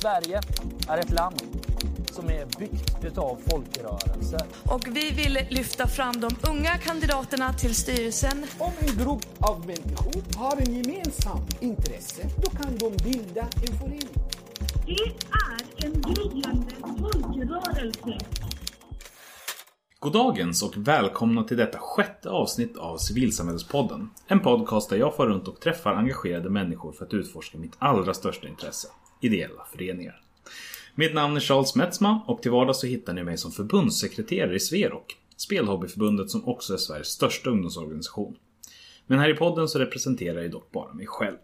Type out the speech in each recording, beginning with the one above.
Sverige är ett land som är byggt utav folkrörelser. Och vi vill lyfta fram de unga kandidaterna till styrelsen. Om en grupp av människor har en gemensam intresse, då kan de bilda en förening. Det är en gryende folkrörelse. Goddagens och välkomna till detta sjätte avsnitt av Civilsamhällespodden. En podcast där jag får runt och träffar engagerade människor för att utforska mitt allra största intresse. Ideella föreningar. Mitt namn är Charles Metzma och till vardags så hittar ni mig som förbundssekreterare i Sverok. Spelhobbyförbundet som också är Sveriges största ungdomsorganisation. Men här i podden så representerar jag dock bara mig själv.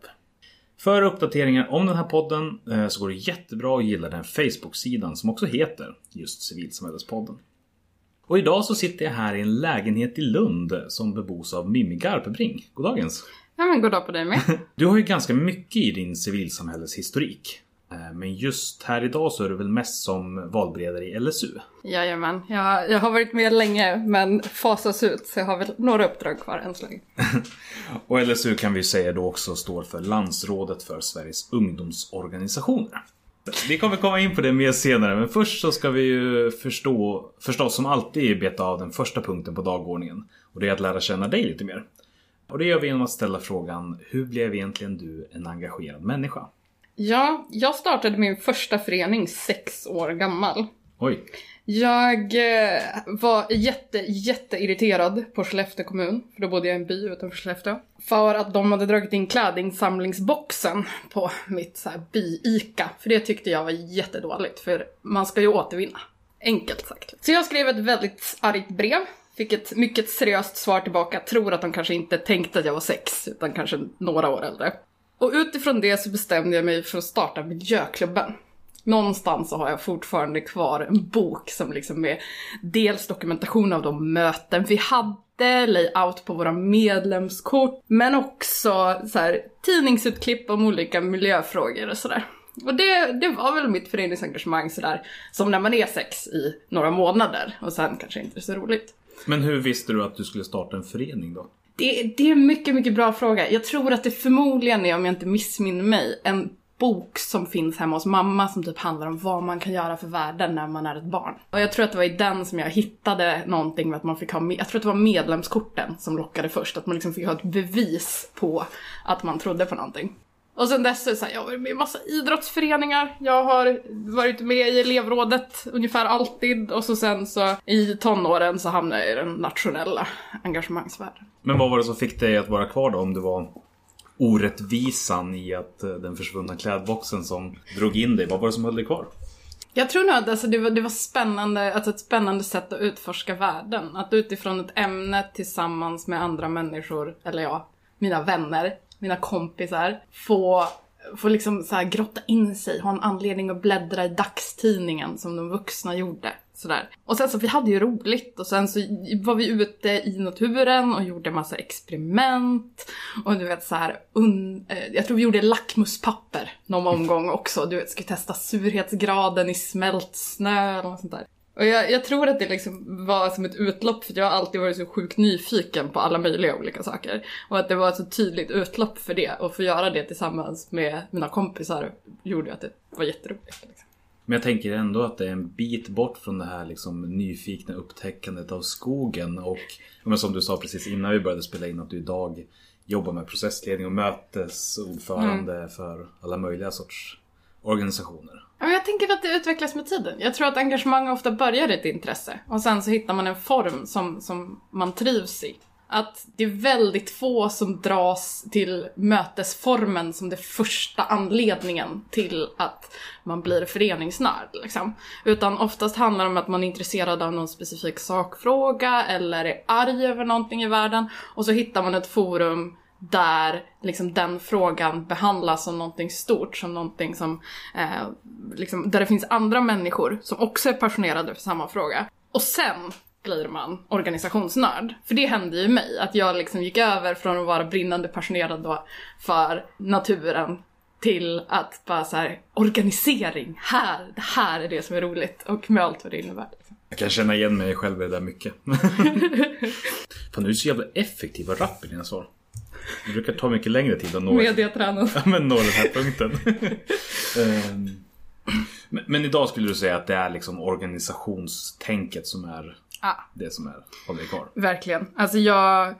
För uppdateringar om den här podden eh, så går det jättebra att gilla den Facebook-sidan som också heter just Civilsamhällespodden. Och idag så sitter jag här i en lägenhet i Lund som bebos av Mimmi Garpebring. Goddagens! Ja men god dag på dig med. Du har ju ganska mycket i din civilsamhälleshistorik. Eh, Men just här idag så är du väl mest som valberedare i LSU? Jajamän, jag, jag har varit med länge men fasas ut så jag har väl några uppdrag kvar än så länge. Och LSU kan vi säga då också står för Landsrådet för Sveriges ungdomsorganisationer. Vi kommer komma in på det mer senare men först så ska vi ju förstå, förstås som alltid beta av den första punkten på dagordningen. Och det är att lära känna dig lite mer. Och det gör vi genom att ställa frågan Hur blev egentligen du en engagerad människa? Ja, jag startade min första förening sex år gammal. Oj, Jag eh, var jätte, jätteirriterad på Skellefteå kommun, för då bodde jag i en by utanför Skellefteå. För att de hade dragit in klädinsamlingsboxen på mitt så här by-ICA. För det tyckte jag var jättedåligt, för man ska ju återvinna. Enkelt sagt. Så jag skrev ett väldigt argt brev. Fick ett mycket seriöst svar tillbaka. Tror att de kanske inte tänkte att jag var sex, utan kanske några år äldre. Och utifrån det så bestämde jag mig för att starta miljöklubben. Någonstans så har jag fortfarande kvar en bok som liksom är dels dokumentation av de möten vi hade, layout på våra medlemskort, men också så här, tidningsutklipp om olika miljöfrågor och sådär. Och det, det var väl mitt föreningsengagemang sådär, som när man är sex i några månader och sen kanske inte är så roligt. men hur visste du att du skulle starta en förening då? Det, det är en mycket, mycket bra fråga. Jag tror att det förmodligen är, om jag inte missminner mig, en bok som finns hemma hos mamma som typ handlar om vad man kan göra för världen när man är ett barn. Och jag tror att det var i den som jag hittade någonting med att man fick ha, med, jag tror att det var medlemskorten som lockade först, att man liksom fick ha ett bevis på att man trodde på någonting. Och sen dess så har jag varit med i massa idrottsföreningar. Jag har varit med i elevrådet ungefär alltid och så sen så i tonåren så hamnade jag i den nationella engagemangsvärlden. Men vad var det som fick dig att vara kvar då? Om det var orättvisan i att eh, den försvunna klädboxen som drog in dig. Vad var det som höll dig kvar? Jag tror nog att alltså, det, var, det var spännande, alltså ett spännande sätt att utforska världen. Att utifrån ett ämne tillsammans med andra människor, eller ja, mina vänner, mina kompisar, få, få liksom så här grotta in sig, ha en anledning att bläddra i dagstidningen som de vuxna gjorde. Sådär. Och sen så, vi hade ju roligt och sen så var vi ute i naturen och gjorde massa experiment. Och du vet så här, un, eh, jag tror vi gjorde lackmuspapper någon omgång också. Du vet, skulle testa surhetsgraden i smält snö eller något sånt där. Och jag, jag tror att det liksom var som ett utlopp för jag har alltid varit så sjukt nyfiken på alla möjliga olika saker. Och att det var ett så tydligt utlopp för det. Och få göra det tillsammans med mina kompisar gjorde att det var jätteroligt. Liksom. Men jag tänker ändå att det är en bit bort från det här liksom nyfikna upptäckandet av skogen och men som du sa precis innan vi började spela in att du idag jobbar med processledning och mötesordförande för alla möjliga sorts organisationer. Jag tänker att det utvecklas med tiden. Jag tror att engagemang ofta börjar i ett intresse och sen så hittar man en form som, som man trivs i. Att det är väldigt få som dras till mötesformen som den första anledningen till att man blir föreningsnörd. Liksom. Utan oftast handlar det om att man är intresserad av någon specifik sakfråga eller är arg över någonting i världen och så hittar man ett forum där liksom den frågan behandlas som någonting stort, som någonting som, eh, liksom, där det finns andra människor som också är passionerade för samma fråga. Och sen blir man organisationsnörd. För det hände ju mig, att jag liksom gick över från att vara brinnande passionerad då för naturen till att bara så här, organisering, här, det här är det som är roligt och med allt vad det innebär. Jag kan känna igen mig själv i det där mycket. Fan, du är så jävla effektiv och rapp i dina svar. Det brukar ta mycket längre tid att nå, Mediatränad. ja, men nå den här punkten. Ehm, Men, men idag skulle du säga att det är liksom organisationstänket som är Ja. det som är, håller kvar? Verkligen. Alltså jag,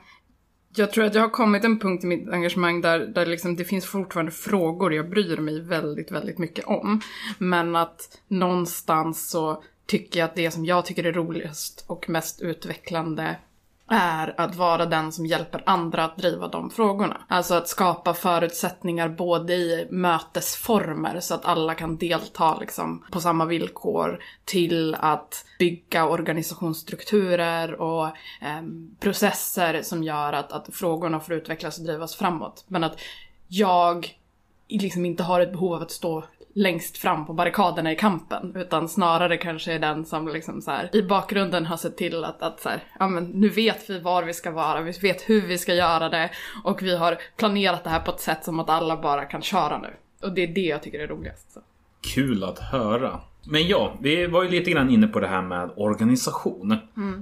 jag tror att jag har kommit en punkt i mitt engagemang där, där liksom det finns fortfarande frågor jag bryr mig väldigt, väldigt mycket om. Men att någonstans så tycker jag att det som jag tycker är roligast och mest utvecklande är att vara den som hjälper andra att driva de frågorna. Alltså att skapa förutsättningar både i mötesformer så att alla kan delta liksom på samma villkor till att bygga organisationsstrukturer och eh, processer som gör att, att frågorna får utvecklas och drivas framåt. Men att jag liksom inte har ett behov av att stå längst fram på barrikaderna i kampen. Utan snarare kanske är den som liksom så här, i bakgrunden har sett till att, att så här, ja men nu vet vi var vi ska vara, vi vet hur vi ska göra det och vi har planerat det här på ett sätt som att alla bara kan köra nu. Och det är det jag tycker är roligast. Så. Kul att höra. Men ja, vi var ju lite grann inne på det här med organisation.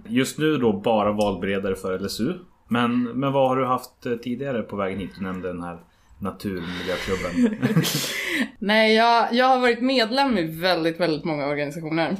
Just nu då bara valberedare för LSU. Men, men vad har du haft eh, tidigare på vägen hit? Du nämnde den här Naturmiljöklubben. Nej, jag, jag har varit medlem i väldigt, väldigt många organisationer.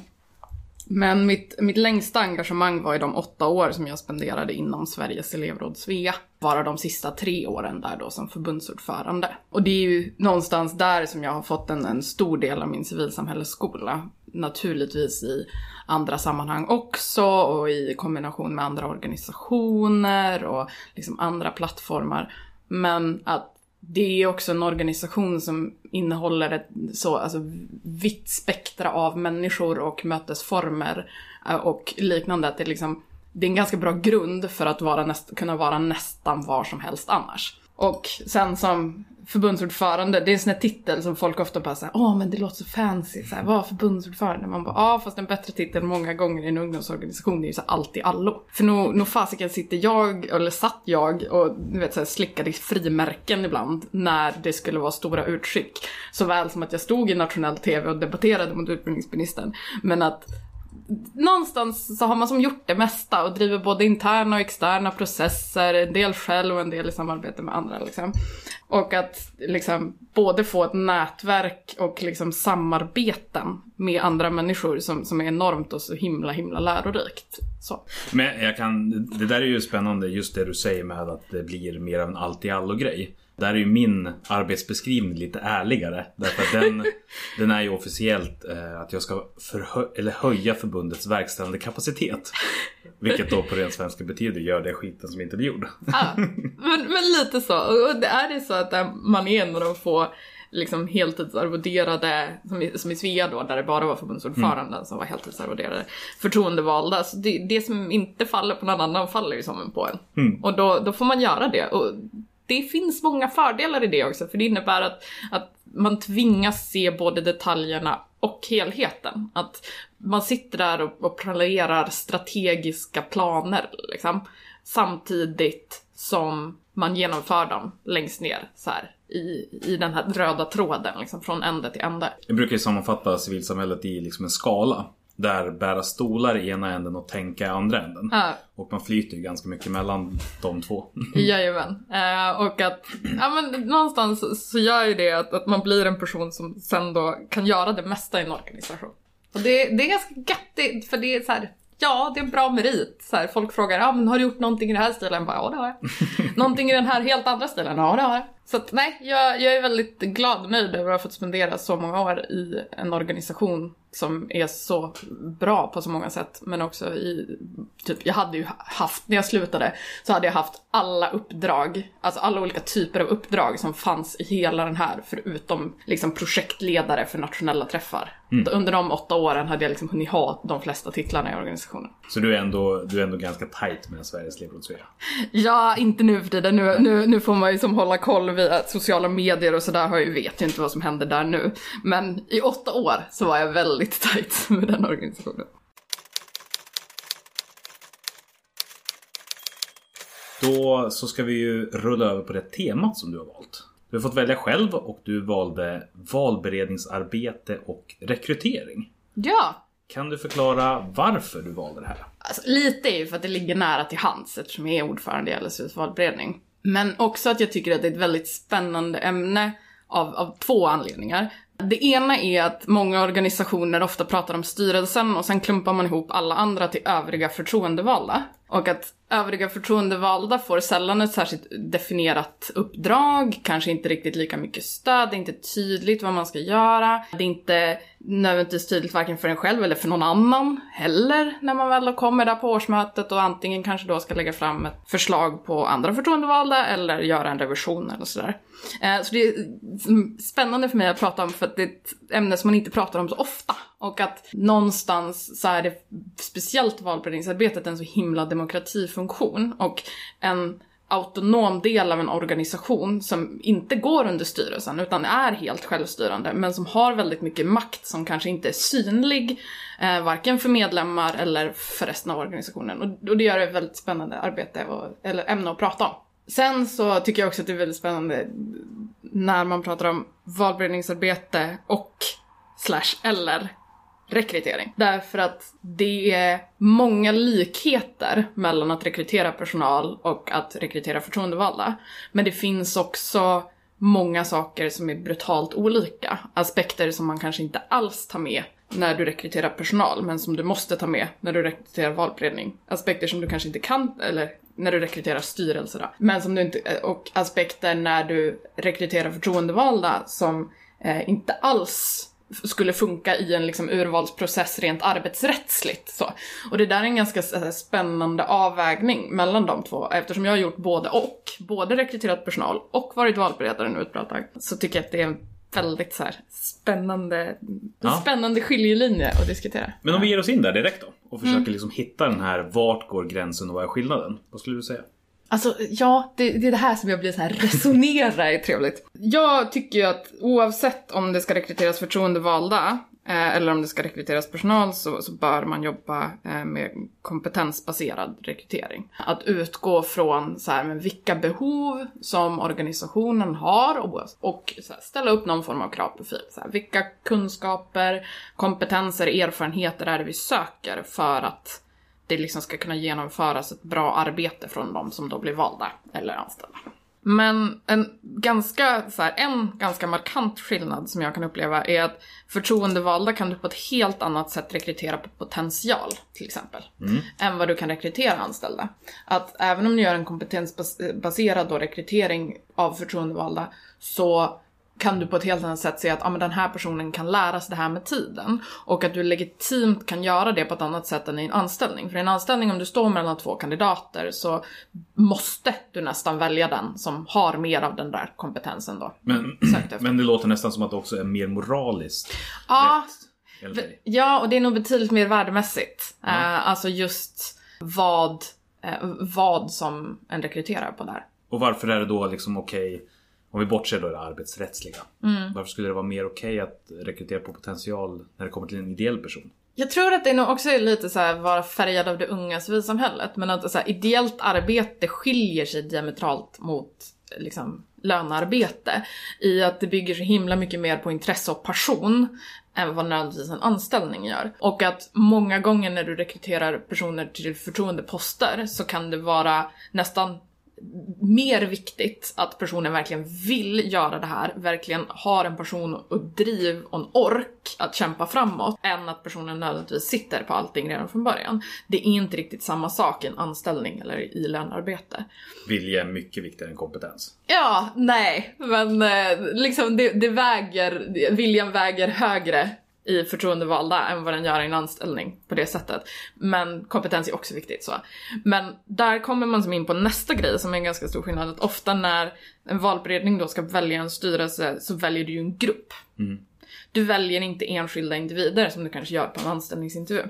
Men mitt, mitt längsta engagemang var i de åtta år som jag spenderade inom Sveriges elevråd Svea. Bara de sista tre åren där då som förbundsordförande. Och det är ju någonstans där som jag har fått en, en stor del av min civilsamhällesskola. Naturligtvis i andra sammanhang också och i kombination med andra organisationer och liksom andra plattformar. Men att det är också en organisation som innehåller ett så alltså, vitt spektra av människor och mötesformer eh, och liknande. Att det, är liksom, det är en ganska bra grund för att vara näst, kunna vara nästan var som helst annars. Och sen som förbundsordförande, det är en sån här titel som folk ofta bara säger åh men det låter så fancy, så här, vad förbundsordförande. Man bara, ja fast en bättre titel många gånger i en ungdomsorganisation är ju så allt i allo. För nog, no fasiken sitter jag, eller satt jag och du vet så här, slickade i frimärken ibland när det skulle vara stora utskick. Såväl som att jag stod i nationell tv och debatterade mot utbildningsministern. Men att någonstans så har man som gjort det mesta och driver både interna och externa processer, en del själv och en del i samarbete med andra liksom. Och att liksom både få ett nätverk och liksom samarbeten med andra människor som, som är enormt och så himla himla lärorikt. Så. Men jag kan, det där är ju spännande just det du säger med att det blir mer av en allt i allo grej. Där är ju min arbetsbeskrivning lite ärligare. Därför att den, den är ju officiellt eh, att jag ska förhö- eller höja förbundets verkställande kapacitet. Vilket då på ren svenska betyder gör det skiten som inte blir gjord. Ja, men, men lite så. Och det är det så att eh, man är en av de få liksom heltidsarvoderade, som i, som i Svea då, där det bara var förbundsordföranden som var heltidsarvoderade, förtroendevalda. Så det, det som inte faller på någon annan faller ju som en på en. Och då, då får man göra det. Och det finns många fördelar i det också, för det innebär att, att man tvingas se både detaljerna och helheten. Att man sitter där och, och planerar strategiska planer liksom, samtidigt som man genomför dem längst ner så här, i, i den här röda tråden, liksom, från ände till ände. Jag brukar ju sammanfatta civilsamhället i liksom en skala. Där bära stolar i ena änden och tänka i andra änden. Ja. Och man flyter ju ganska mycket mellan de två. Jajamän. Eh, och att, ja men någonstans så gör ju det att, att man blir en person som sen då kan göra det mesta i en organisation. Och det, det är ganska göttigt för det är så här, ja det är en bra merit. Så här, folk frågar, ja men har du gjort någonting i den här stilen? Jag bara, ja det har jag. någonting i den här helt andra stilen? Ja det har jag. Så att, nej, jag, jag är väldigt glad och nöjd över att ha fått spendera så många år i en organisation som är så bra på så många sätt. Men också i, typ, jag hade ju haft, när jag slutade, så hade jag haft alla uppdrag, alltså alla olika typer av uppdrag som fanns i hela den här, förutom liksom projektledare för nationella träffar. Under de åtta åren hade jag liksom hunnit ha de flesta titlarna i organisationen. Så du är ändå, du är ändå ganska tight med Sveriges elevråd Svea. Ja, inte nu för tiden. Nu, nu, nu får man ju som hålla koll via sociala medier och sådär. Jag vet ju inte vad som händer där nu. Men i åtta år så var jag väldigt tight med den organisationen. Då så ska vi ju rulla över på det temat som du har valt. Du har fått välja själv och du valde valberedningsarbete och rekrytering. Ja, Kan du förklara varför du valde det här? Alltså, lite är ju för att det ligger nära till hands eftersom jag är ordförande i LSUs valberedning. Men också att jag tycker att det är ett väldigt spännande ämne av, av två anledningar. Det ena är att många organisationer ofta pratar om styrelsen och sen klumpar man ihop alla andra till övriga förtroendevalda. Och att övriga förtroendevalda får sällan ett särskilt definierat uppdrag, kanske inte riktigt lika mycket stöd, det är inte tydligt vad man ska göra. Det är inte nödvändigtvis tydligt varken för en själv eller för någon annan heller när man väl kommer där på årsmötet och antingen kanske då ska lägga fram ett förslag på andra förtroendevalda eller göra en revision eller sådär. Eh, så det är mm, spännande för mig att prata om för att det är ett ämne som man inte pratar om så ofta. Och att någonstans så är det speciellt valberedningsarbetet en så himla demokratifunktion och en autonom del av en organisation som inte går under styrelsen utan är helt självstyrande men som har väldigt mycket makt som kanske inte är synlig eh, varken för medlemmar eller för resten av organisationen. Och, och det gör det väldigt spännande arbete och, eller ämne att prata om. Sen så tycker jag också att det är väldigt spännande när man pratar om valberedningsarbete och slash eller rekrytering. Därför att det är många likheter mellan att rekrytera personal och att rekrytera förtroendevalda. Men det finns också många saker som är brutalt olika. Aspekter som man kanske inte alls tar med när du rekryterar personal, men som du måste ta med när du rekryterar valberedning. Aspekter som du kanske inte kan, eller när du rekryterar styrelser då. Men som du inte, eh, och aspekter när du rekryterar förtroendevalda som eh, inte alls skulle funka i en liksom urvalsprocess rent arbetsrättsligt. Så. Och det där är en ganska eh, spännande avvägning mellan de två. Eftersom jag har gjort både och, både rekryterat personal och varit valberedare nu ett bra tag, så tycker jag att det är en väldigt så här, spännande, Ja. spännande skiljelinje att diskutera. Men om vi ger oss in där direkt då och försöker liksom hitta den här vart går gränsen och vad är skillnaden? Vad skulle du säga? Alltså, ja, det, det är det här som jag blir så här, resonera är trevligt. Jag tycker ju att oavsett om det ska rekryteras förtroendevalda eh, eller om det ska rekryteras personal så, så bör man jobba eh, med kompetensbaserad rekrytering. Att utgå från så här, men vilka behov som organisationen har och, och så här, ställa upp någon form av kravprofil. Så här, vilka kunskaper, kompetenser, erfarenheter är det vi söker för att det liksom ska kunna genomföras ett bra arbete från de som då blir valda eller anställda. Men en ganska, så här, en ganska markant skillnad som jag kan uppleva är att förtroendevalda kan du på ett helt annat sätt rekrytera på potential, till exempel, än vad du kan rekrytera anställda. Att även om du gör en kompetensbaserad då rekrytering av förtroendevalda så kan du på ett helt annat sätt se att ah, men den här personen kan lära sig det här med tiden. Och att du legitimt kan göra det på ett annat sätt än i en anställning. För i en anställning om du står mellan två kandidater så måste du nästan välja den som har mer av den där kompetensen då. Men, men det låter nästan som att det också är mer moraliskt Ja, rätt. Ja, och det är nog betydligt mer värdemässigt. Eh, alltså just vad, eh, vad som en rekryterar på där. Och varför är det då liksom okej om vi bortser då det arbetsrättsliga. Mm. Varför skulle det vara mer okej att rekrytera på potential när det kommer till en ideell person? Jag tror att det nog också är lite så här vara färgad av det unga civilsamhället. Men att så här, ideellt arbete skiljer sig diametralt mot liksom, lönearbete. I att det bygger så himla mycket mer på intresse och passion än vad nödvändigtvis en anställning gör. Och att många gånger när du rekryterar personer till förtroendeposter så kan det vara nästan mer viktigt att personen verkligen vill göra det här, verkligen har en person och driv och en ork att kämpa framåt, än att personen nödvändigtvis sitter på allting redan från början. Det är inte riktigt samma sak i en anställning eller i lönearbete. Vilja är mycket viktigare än kompetens. Ja, nej, men eh, liksom det, det väger, viljan väger högre i förtroendevalda än vad den gör i en anställning på det sättet. Men kompetens är också viktigt så. Men där kommer man som in på nästa grej som är en ganska stor skillnad. Att ofta när en valberedning då ska välja en styrelse så väljer du ju en grupp. Du väljer inte enskilda individer som du kanske gör på en anställningsintervju.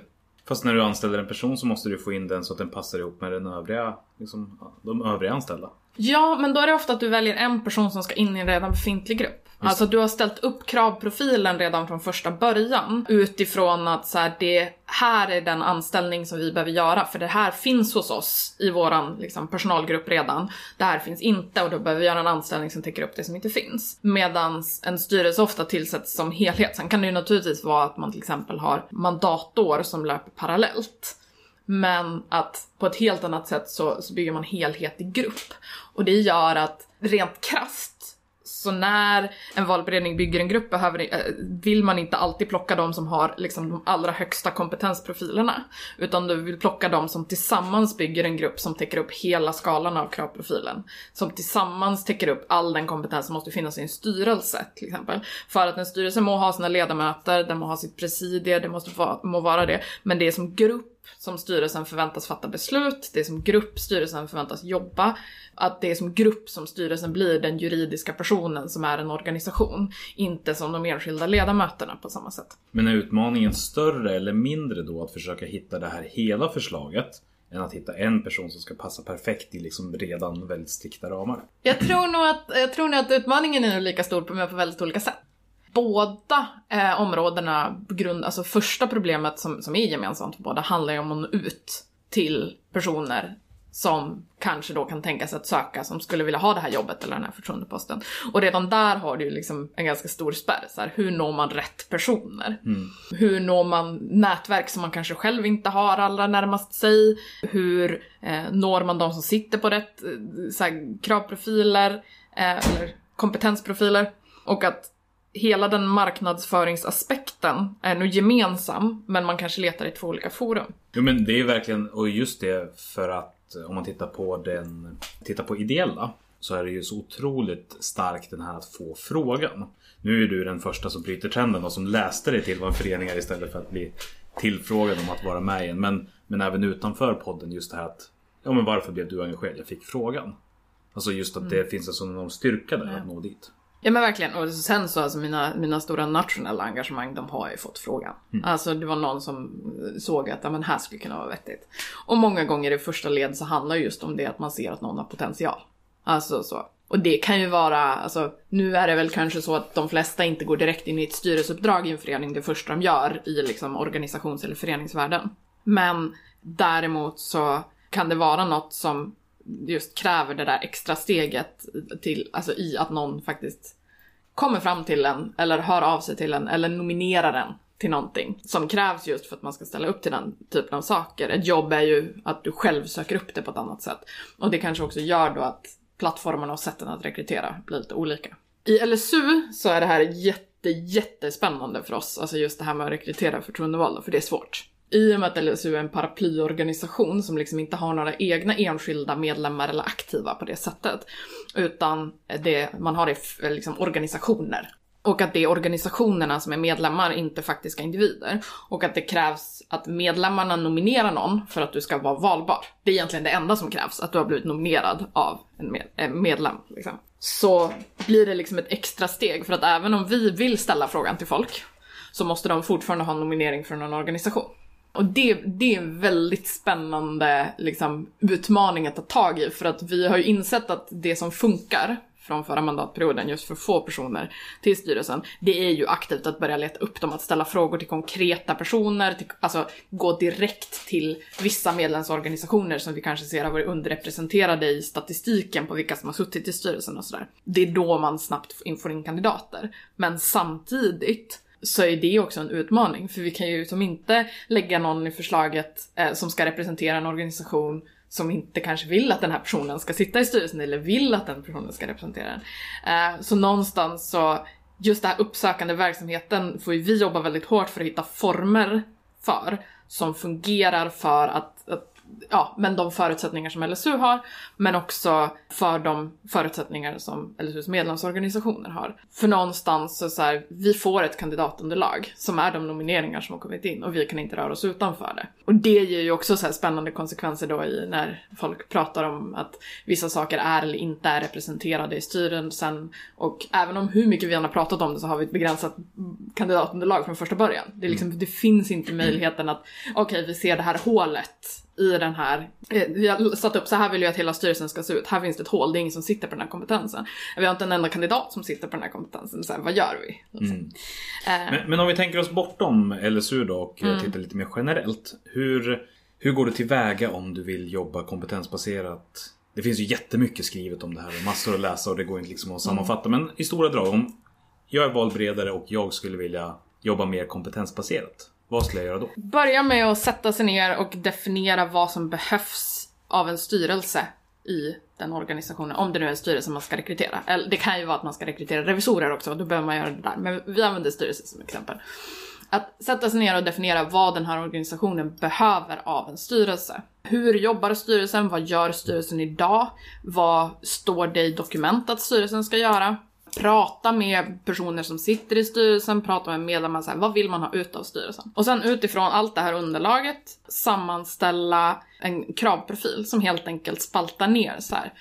Fast när du anställer en person så måste du få in den så att den passar ihop med den övriga, liksom, de övriga anställda. Ja, men då är det ofta att du väljer en person som ska in i en redan befintlig grupp. Alltså du har ställt upp kravprofilen redan från första början utifrån att så här, det här är den anställning som vi behöver göra för det här finns hos oss i våran liksom, personalgrupp redan. Det här finns inte och då behöver vi göra en anställning som täcker upp det som inte finns. Medan en styrelse ofta tillsätts som helhet. Sen kan det ju naturligtvis vara att man till exempel har mandatår som löper parallellt. Men att på ett helt annat sätt så, så bygger man helhet i grupp. Och det gör att rent krasst så när en valberedning bygger en grupp behöver, eh, vill man inte alltid plocka de som har liksom de allra högsta kompetensprofilerna. Utan du vill plocka de som tillsammans bygger en grupp som täcker upp hela skalan av kravprofilen. Som tillsammans täcker upp all den kompetens som måste finnas i en styrelse till exempel. För att en styrelse må ha sina ledamöter, den må ha sitt presidie, det måste vara, må vara det. Men det är som grupp som styrelsen förväntas fatta beslut, det är som grupp styrelsen förväntas jobba. Att det är som grupp som styrelsen blir den juridiska personen som är en organisation. Inte som de enskilda ledamöterna på samma sätt. Men är utmaningen större eller mindre då att försöka hitta det här hela förslaget? Än att hitta en person som ska passa perfekt i liksom redan väldigt strikta ramar. Jag tror nog att, jag tror nog att utmaningen är lika stor men på väldigt olika sätt. Båda eh, områdena, grund, alltså första problemet som, som är gemensamt för båda handlar ju om att nå ut till personer som kanske då kan tänka sig att söka som skulle vilja ha det här jobbet eller den här förtroendeposten. Och redan där har du ju liksom en ganska stor spärr. Så här, hur når man rätt personer? Hur når man nätverk som man kanske själv inte har allra närmast sig? Hur eh, når man de som sitter på rätt eh, så här, kravprofiler eh, eller kompetensprofiler? Och att hela den marknadsföringsaspekten är nog gemensam, men man kanske letar i två olika forum. Jo men det är verkligen, och just det för att eh, om man tittar på den, tittar på ideella så är det ju så otroligt starkt den här att få frågan. Nu är du den första som bryter trenden och som läste dig till vad en förening är istället för att bli tillfrågad om att vara med i en. Men, men även utanför podden just det här att Ja men varför blev du engagerad? Jag fick frågan. Alltså just att det finns en sån enorm styrka där att nå dit. Ja men verkligen. Och sen så alltså mina, mina stora nationella engagemang, de har jag ju fått frågan. Alltså det var någon som såg att ja, men här skulle kunna vara vettigt. Och många gånger i första led så handlar det just om det att man ser att någon har potential. Alltså så. Och det kan ju vara, alltså nu är det väl kanske så att de flesta inte går direkt in i ett styrelseuppdrag i en förening det första de gör i liksom organisations eller föreningsvärlden. Men däremot så kan det vara något som just kräver det där extra steget till, alltså i att någon faktiskt kommer fram till en eller hör av sig till en eller nominerar en till någonting som krävs just för att man ska ställa upp till den typen av saker. Ett jobb är ju att du själv söker upp det på ett annat sätt. Och det kanske också gör då att plattformarna och sätten att rekrytera blir lite olika. I LSU så är det här jätte, jättespännande för oss, alltså just det här med att rekrytera förtroendevalda, för det är svårt. I och med att LSU är en paraplyorganisation som liksom inte har några egna enskilda medlemmar eller aktiva på det sättet. Utan det, man har det liksom organisationer. Och att det är organisationerna som är medlemmar, inte faktiska individer. Och att det krävs att medlemmarna nominerar någon för att du ska vara valbar. Det är egentligen det enda som krävs, att du har blivit nominerad av en med, medlem. Liksom. Så blir det liksom ett extra steg, för att även om vi vill ställa frågan till folk så måste de fortfarande ha en nominering från en organisation. Och det, det är en väldigt spännande liksom, utmaning att ta tag i för att vi har ju insett att det som funkar från förra mandatperioden just för få personer till styrelsen, det är ju aktivt att börja leta upp dem, att ställa frågor till konkreta personer, till, alltså gå direkt till vissa medlemsorganisationer som vi kanske ser har varit underrepresenterade i statistiken på vilka som har suttit i styrelsen och sådär. Det är då man snabbt får in kandidater. Men samtidigt så är det också en utmaning. För vi kan ju som inte lägga någon i förslaget eh, som ska representera en organisation som inte kanske vill att den här personen ska sitta i styrelsen eller vill att den personen ska representera den. Eh, så någonstans så, just den här uppsökande verksamheten får ju vi jobba väldigt hårt för att hitta former för som fungerar för att, att ja, men de förutsättningar som LSU har, men också för de förutsättningar som LSUs medlemsorganisationer har. För någonstans så, så här, vi får ett kandidatunderlag som är de nomineringar som har kommit in och vi kan inte röra oss utanför det. Och det ger ju också så spännande konsekvenser då i när folk pratar om att vissa saker är eller inte är representerade i styrelsen och även om hur mycket vi än har pratat om det så har vi ett begränsat kandidatunderlag från första början. Det, är liksom, det finns inte möjligheten att okej, vi ser det här hålet i den här, eh, vi har satt upp så här vill jag att hela styrelsen ska se ut, här finns det ett hål, det är ingen som sitter på den här kompetensen. Vi har inte en enda kandidat som sitter på den här kompetensen, så här, vad gör vi? Liksom. Eh, Men, men om vi tänker oss bortom LSU då och mm. tittar lite mer generellt. Hur, hur går du tillväga om du vill jobba kompetensbaserat? Det finns ju jättemycket skrivet om det här och massor att läsa och det går inte liksom att sammanfatta. Men i stora drag, om jag är valberedare och jag skulle vilja jobba mer kompetensbaserat. Vad skulle jag göra då? Börja med att sätta sig ner och definiera vad som behövs av en styrelse i den organisationen, om det nu är en styrelse man ska rekrytera. Eller det kan ju vara att man ska rekrytera revisorer också, då behöver man göra det där. Men vi använder styrelse som exempel. Att sätta sig ner och definiera vad den här organisationen behöver av en styrelse. Hur jobbar styrelsen? Vad gör styrelsen idag? Vad står det i dokument att styrelsen ska göra? Prata med personer som sitter i styrelsen, prata med medlemmar, så här, vad vill man ha ut av styrelsen? Och sen utifrån allt det här underlaget sammanställa en kravprofil som helt enkelt spaltar ner så här.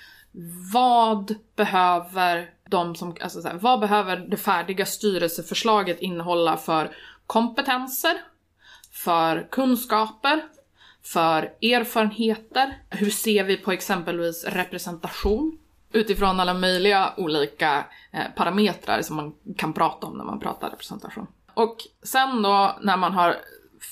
Vad behöver de som, alltså så här, vad behöver det färdiga styrelseförslaget innehålla för kompetenser, för kunskaper, för erfarenheter. Hur ser vi på exempelvis representation? Utifrån alla möjliga olika eh, parametrar som man kan prata om när man pratar representation. Och sen då när man har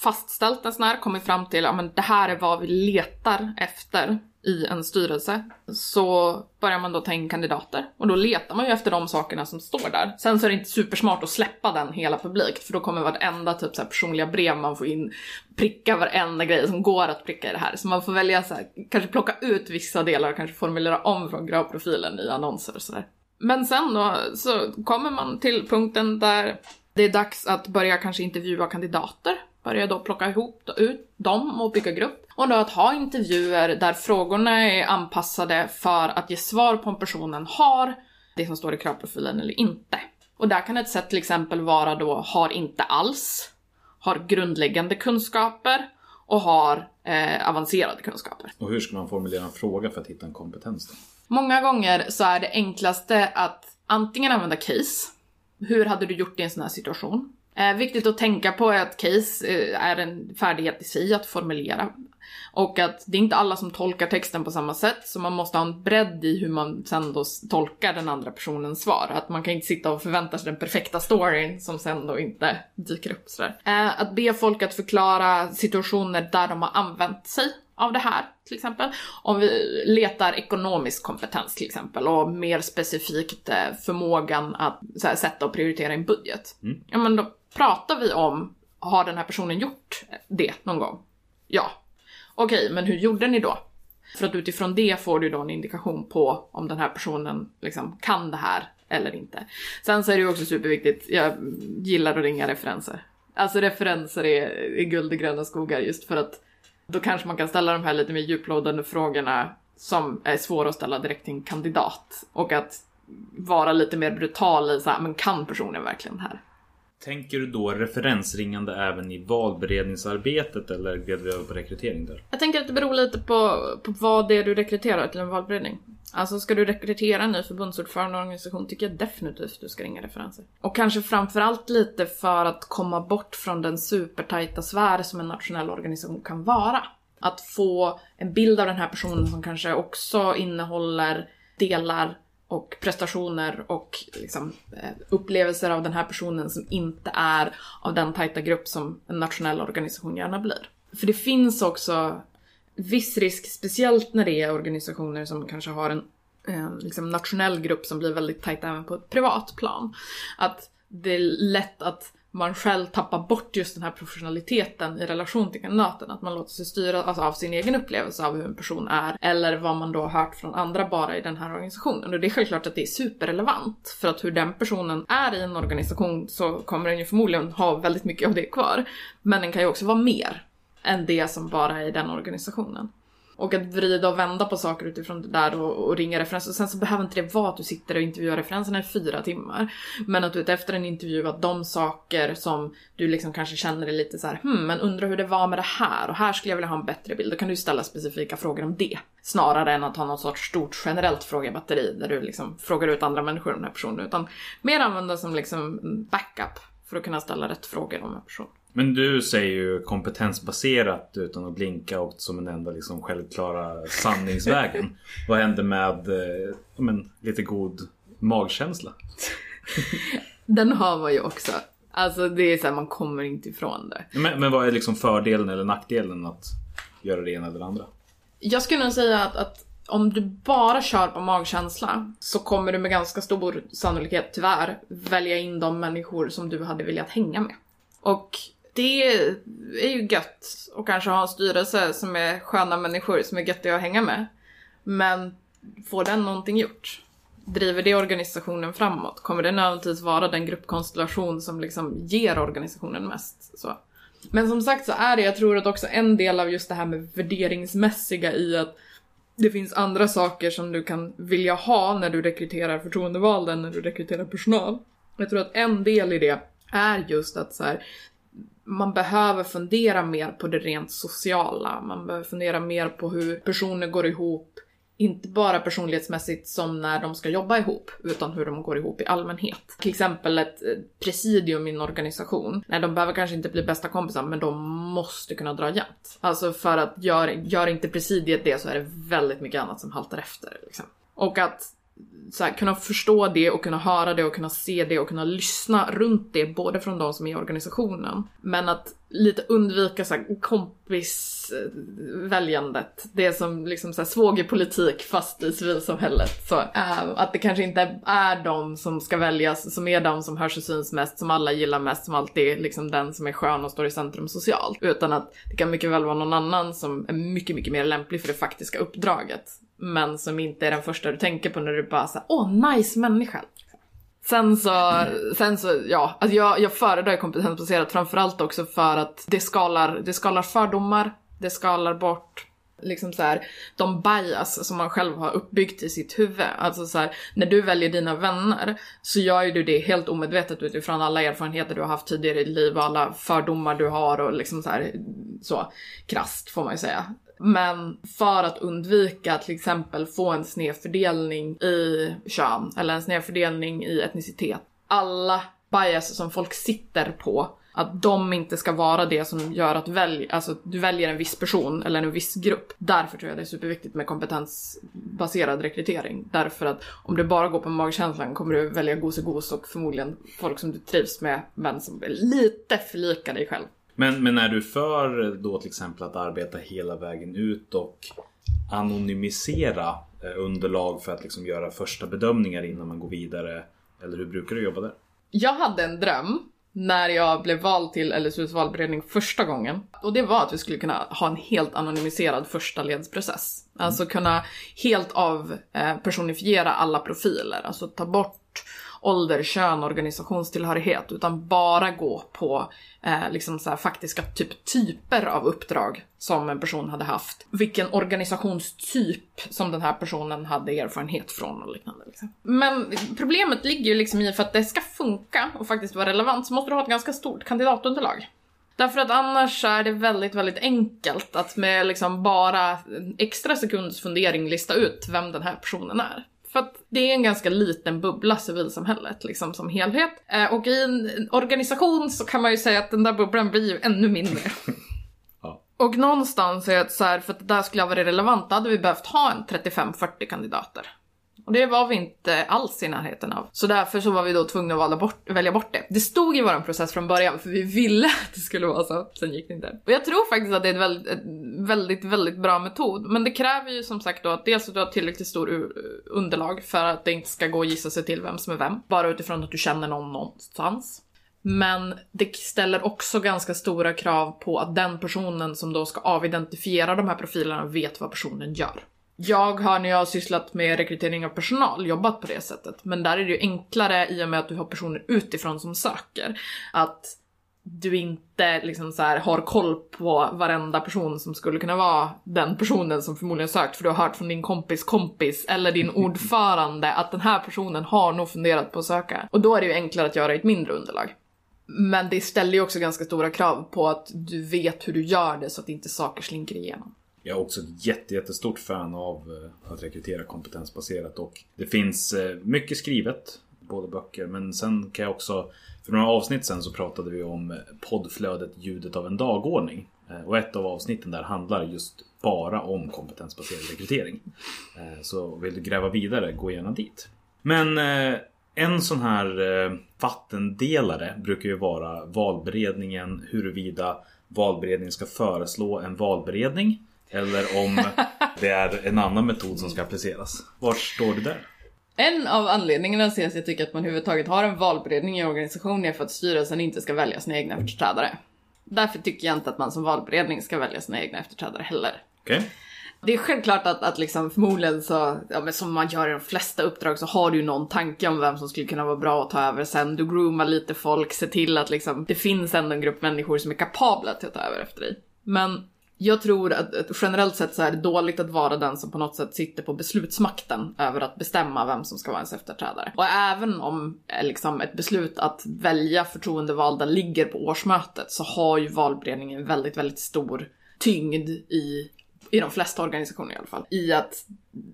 fastställt en sån här, kommit fram till att ja, det här är vad vi letar efter i en styrelse så börjar man då ta in kandidater och då letar man ju efter de sakerna som står där. Sen så är det inte supersmart att släppa den hela publikt för då kommer vartenda typ så här personliga brev man får in pricka varenda grej som går att pricka i det här. Så man får välja så här, kanske plocka ut vissa delar och kanske formulera om från gravprofilen i annonser och sådär. Men sen då så kommer man till punkten där det är dags att börja kanske intervjua kandidater börja då plocka ihop ut dem och bygga grupp. Och då att ha intervjuer där frågorna är anpassade för att ge svar på om personen har det som står i kravprofilen eller inte. Och där kan ett sätt till exempel vara då har inte alls, har grundläggande kunskaper och har eh, avancerade kunskaper. Och hur ska man formulera en fråga för att hitta en kompetens då? Många gånger så är det enklaste att antingen använda case. Hur hade du gjort i en sån här situation? Eh, viktigt att tänka på är att case eh, är en färdighet i sig att formulera. Och att det är inte alla som tolkar texten på samma sätt, så man måste ha en bredd i hur man sen då tolkar den andra personens svar. Att man kan inte sitta och förvänta sig den perfekta storyn som sen då inte dyker upp sådär. Eh, att be folk att förklara situationer där de har använt sig av det här till exempel. Om vi letar ekonomisk kompetens till exempel och mer specifikt eh, förmågan att här, sätta och prioritera en budget. Mm. Ja men då pratar vi om, har den här personen gjort det någon gång? Ja. Okej, men hur gjorde ni då? För att utifrån det får du då en indikation på om den här personen liksom kan det här eller inte. Sen så är det ju också superviktigt, jag gillar att ringa referenser. Alltså referenser är, är guld i gröna skogar just för att då kanske man kan ställa de här lite mer djuplodande frågorna som är svåra att ställa direkt till en kandidat. Och att vara lite mer brutal i så här, men kan personen verkligen det här? Tänker du då referensringande även i valberedningsarbetet eller gled vi över på rekrytering där? Jag tänker att det beror lite på, på vad det är du rekryterar till en valberedning. Alltså ska du rekrytera en ny förbundsordförande och organisation tycker jag definitivt du ska ringa referenser. Och kanske framförallt lite för att komma bort från den supertajta sfär som en nationell organisation kan vara. Att få en bild av den här personen som kanske också innehåller delar och prestationer och liksom, eh, upplevelser av den här personen som inte är av den tajta grupp som en nationell organisation gärna blir. För det finns också viss risk, speciellt när det är organisationer som kanske har en eh, liksom nationell grupp som blir väldigt tajt även på ett privat plan. Att det är lätt att man själv tappar bort just den här professionaliteten i relation till kandidaten. Att man låter sig styra alltså, av sin egen upplevelse av hur en person är eller vad man då har hört från andra bara i den här organisationen. Och det är självklart att det är superrelevant för att hur den personen är i en organisation så kommer den ju förmodligen ha väldigt mycket av det kvar. Men den kan ju också vara mer än det som bara är i den organisationen. Och att vrida och vända på saker utifrån det där och, och ringa referenser. Sen så behöver inte det vara att du sitter och intervjuar referenserna i fyra timmar. Men att du efter en intervju att de saker som du liksom kanske känner är lite så här, hmm, men undrar hur det var med det här och här skulle jag vilja ha en bättre bild. Då kan du ställa specifika frågor om det. Snarare än att ha någon sorts stort generellt frågebatteri där du liksom frågar ut andra människor om den här personen. Utan mer använda som liksom backup för att kunna ställa rätt frågor om en person. Men du säger ju kompetensbaserat utan att blinka och som en enda liksom självklara sanningsvägen. Vad händer med eh, men, lite god magkänsla? Den har man ju också. Alltså det är så här, man kommer inte ifrån det. Men, men vad är liksom fördelen eller nackdelen att göra det ena eller det andra? Jag skulle nog säga att, att om du bara kör på magkänsla så kommer du med ganska stor sannolikhet tyvärr välja in de människor som du hade velat hänga med. Och det är ju gött att kanske ha en styrelse som är sköna människor som är göttiga att hänga med. Men får den någonting gjort? Driver det organisationen framåt? Kommer det nödvändigtvis vara den gruppkonstellation som liksom ger organisationen mest? Så. Men som sagt så är det, jag tror att också en del av just det här med värderingsmässiga i att det finns andra saker som du kan vilja ha när du rekryterar förtroendevalda än när du rekryterar personal. Jag tror att en del i det är just att så här, man behöver fundera mer på det rent sociala. Man behöver fundera mer på hur personer går ihop. Inte bara personlighetsmässigt som när de ska jobba ihop, utan hur de går ihop i allmänhet. Till exempel ett eh, presidium i en organisation. Nej, de behöver kanske inte bli bästa kompisar, men de måste kunna dra jämnt. Alltså för att gör, gör inte presidiet det så är det väldigt mycket annat som haltar efter. Liksom. Och att så här, kunna förstå det och kunna höra det och kunna se det och kunna lyssna runt det, både från de som är i organisationen. Men att lite undvika så här, kompisväljandet. Det som liksom så här, svågerpolitik fast i civilsamhället. Så, äh, att det kanske inte är de som ska väljas som är de som hörs och syns mest, som alla gillar mest, som alltid är liksom den som är skön och står i centrum socialt. Utan att det kan mycket väl vara någon annan som är mycket, mycket mer lämplig för det faktiska uppdraget. Men som inte är den första du tänker på när du bara såhär, åh nice människa. Sen så, sen så, ja, alltså jag, jag föredrar kompetensbaserat framförallt också för att det skalar, det skalar fördomar, det skalar bort liksom så här, de bias som man själv har uppbyggt i sitt huvud. Alltså så här, när du väljer dina vänner så gör ju du det helt omedvetet utifrån alla erfarenheter du har haft tidigare i ditt liv och alla fördomar du har och liksom så här, så krasst får man ju säga. Men för att undvika till exempel få en snedfördelning i kön eller en snedfördelning i etnicitet. Alla bias som folk sitter på att de inte ska vara det som gör att välj, alltså, du väljer en viss person eller en viss grupp. Därför tror jag det är superviktigt med kompetensbaserad rekrytering. Därför att om du bara går på magkänslan kommer du välja gosegos och förmodligen folk som du trivs med men som är lite för lika dig själv. Men, men är du för då till exempel att arbeta hela vägen ut och anonymisera eh, underlag för att liksom göra första bedömningar innan man går vidare? Eller hur brukar du jobba där? Jag hade en dröm när jag blev vald till LSUs valberedning första gången. Och det var att vi skulle kunna ha en helt anonymiserad första ledsprocess. Alltså kunna helt avpersonifiera eh, alla profiler. Alltså ta bort ålder, kön, organisationstillhörighet. Utan bara gå på eh, liksom så här, faktiska typ, typer av uppdrag som en person hade haft. Vilken organisationstyp som den här personen hade erfarenhet från och liknande. Liksom. Men problemet ligger ju liksom i för att det ska funka och faktiskt vara relevant så måste du ha ett ganska stort kandidatunderlag. Därför att annars är det väldigt, väldigt enkelt att med liksom bara en extra sekunds fundering lista ut vem den här personen är. För att det är en ganska liten bubbla, civilsamhället, liksom som helhet. Eh, och i en organisation så kan man ju säga att den där bubblan blir ju ännu mindre. Ja. Och någonstans är det så här, för att det där skulle ha varit relevant, då hade vi behövt ha en 35-40 kandidater. Och det var vi inte alls i närheten av. Så därför så var vi då tvungna att välja bort, välja bort det. Det stod i vår process från början för vi ville att det skulle vara så. Sen gick det inte. Och jag tror faktiskt att det är en väldigt, väldigt, väldigt bra metod. Men det kräver ju som sagt då att dels att du har tillräckligt stor underlag för att det inte ska gå att gissa sig till vem som är vem. Bara utifrån att du känner någon någonstans. Men det ställer också ganska stora krav på att den personen som då ska avidentifiera de här profilerna vet vad personen gör. Jag har när jag har sysslat med rekrytering av personal jobbat på det sättet. Men där är det ju enklare i och med att du har personer utifrån som söker. Att du inte liksom så här har koll på varenda person som skulle kunna vara den personen som förmodligen sökt för du har hört från din kompis kompis eller din ordförande att den här personen har nog funderat på att söka. Och då är det ju enklare att göra ett mindre underlag. Men det ställer ju också ganska stora krav på att du vet hur du gör det så att inte saker slinker igenom. Jag är också ett jätte, jättestort fan av eh, att rekrytera kompetensbaserat och det finns eh, mycket skrivet, både böcker, men sen kan jag också för några avsnitt sen så pratade vi om eh, poddflödet Ljudet av en dagordning. Och ett av avsnitten där handlar just bara om kompetensbaserad rekrytering. Så vill du gräva vidare, gå gärna dit. Men en sån här vattendelare brukar ju vara valberedningen huruvida valberedningen ska föreslå en valberedning eller om det är en annan metod som ska appliceras. Var står du där? En av anledningarna till att jag tycker att man överhuvudtaget har en valberedning i organisationen är för att styrelsen inte ska välja sina egna efterträdare. Därför tycker jag inte att man som valberedning ska välja sina egna efterträdare heller. Okej? Det är självklart att, att liksom förmodligen så, ja, men som man gör i de flesta uppdrag så har du någon tanke om vem som skulle kunna vara bra att ta över sen. Du groomar lite folk, ser till att liksom, det finns ändå en grupp människor som är kapabla till att ta över efter dig. Men jag tror att, generellt sett så är det dåligt att vara den som på något sätt sitter på beslutsmakten över att bestämma vem som ska vara ens efterträdare. Och även om eh, liksom, ett beslut att välja förtroendevalda ligger på årsmötet så har ju valberedningen väldigt, väldigt stor tyngd i i de flesta organisationer i alla fall, i att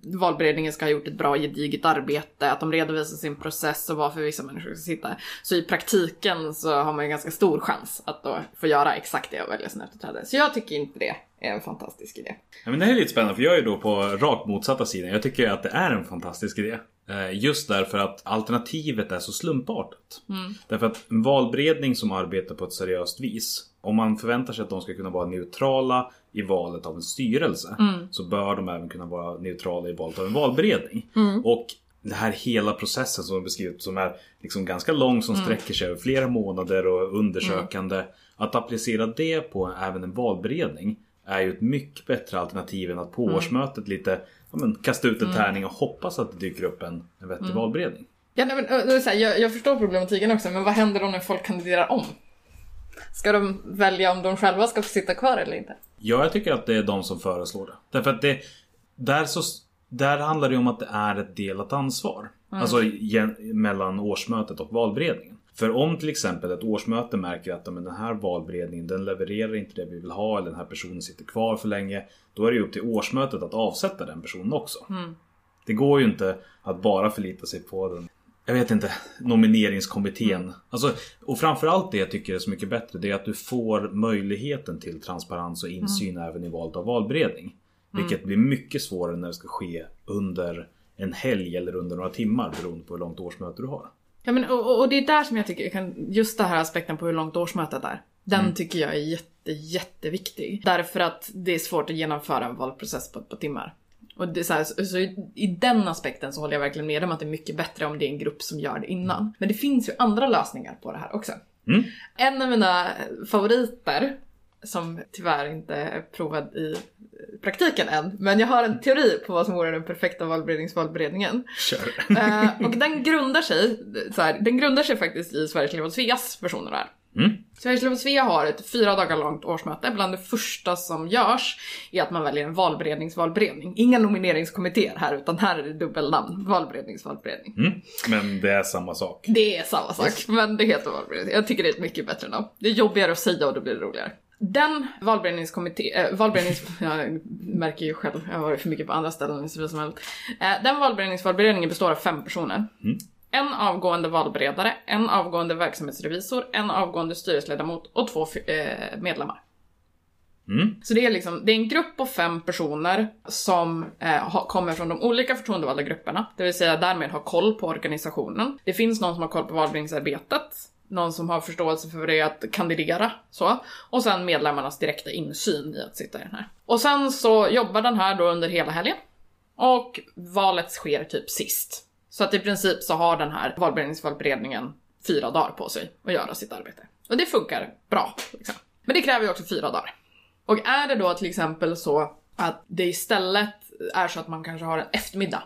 valberedningen ska ha gjort ett bra gediget arbete, att de redovisar sin process och varför vissa människor ska sitta. Så i praktiken så har man ju ganska stor chans att då få göra exakt det och välja sin efterträdare. Så jag tycker inte det är en fantastisk idé. Ja, men det här är lite spännande för jag är då på rakt motsatta sidan. Jag tycker att det är en fantastisk idé. Eh, Just därför att alternativet är så slumpartat. Därför att en valberedning som arbetar på ett seriöst vis. Om man förväntar sig att de ska kunna vara neutrala i valet av en styrelse. Så bör de även kunna vara neutrala i valet av en valberedning. Och det här hela processen som är beskrivit som är liksom ganska lång som sträcker sig över flera månader och undersökande. Att applicera det på även en valberedning är ju ett mycket bättre alternativ än att på årsmötet lite ja, men, kasta ut en tärning och hoppas att det dyker upp en, en vettig valberedning. Ja, nej, men, jag, jag förstår problematiken också, men vad händer då när folk kandiderar om? Ska de välja om de själva ska få sitta kvar eller inte? Ja, jag tycker att det är de som föreslår det. Därför att det, där, så, där handlar det om att det är ett delat ansvar. Alltså gen, mellan årsmötet och valberedningen. För om till exempel ett årsmöte märker att men den här valberedningen den levererar inte det vi vill ha eller den här personen sitter kvar för länge. Då är det ju upp till årsmötet att avsätta den personen också. Det går ju inte att bara förlita sig på den jag vet inte, nomineringskommittén. Alltså, och framförallt det jag tycker är så mycket bättre det är att du får möjligheten till transparens och insyn även i valet av valberedning. Vilket blir mycket svårare när det ska ske under en helg eller under några timmar beroende på hur långt årsmöte du har. Ja, men, och, och- det är där som jag tycker, kan, just den här aspekten på hur långt årsmötet är. Den tycker jag är jätte, jätteviktig. Därför att det är svårt att genomföra en valprocess på ett par timmar. Och det så, här, så, så i, i den aspekten så håller jag verkligen med om att det är mycket bättre om det är en grupp som gör det innan. Men det finns ju andra lösningar på det här också. Mm. En av mina favoriter, som tyvärr inte är provad i praktiken än, men jag har en teori på vad som vore den perfekta valberedningsvalberedningen. Kör. Eh, och den grundar sig, så här, den grundar sig faktiskt i Sveriges och Sveas versioner där. Mm. Svea har ett fyra dagar långt årsmöte. Bland det första som görs är att man väljer en valberedningsvalberedning. Inga nomineringskommittéer här, utan här är det dubbelnamn. Valberedningsvalberedning. Mm. Men det är samma sak. Det är samma sak, men det heter valberedning. Jag tycker det är ett mycket bättre namn. Det är jobbigare att säga och då blir det roligare. Den valberedningskommitté, äh, valberednings... Jag märker ju själv, jag har varit för mycket på andra ställen i civilsamhället. Eh, den valberedningsvalberedningen består av fem personer. En avgående valberedare, en avgående verksamhetsrevisor, en avgående styrelseledamot och två eh, medlemmar. Mm. Så det är liksom, det är en grupp på fem personer som eh, kommer från de olika förtroendevalda grupperna, det vill säga därmed har koll på organisationen. Det finns någon som har koll på valberedningsarbetet, någon som har förståelse för det att kandidera, så. Och sen medlemmarnas direkta insyn i att sitta i den här. Och sen så jobbar den här då under hela helgen. Och valet sker typ sist. Så att i princip så har den här valberedningsvalberedningen fyra dagar på sig att göra sitt arbete. Och det funkar bra. Liksom. Men det kräver ju också fyra dagar. Och är det då till exempel så att det istället är så att man kanske har en eftermiddag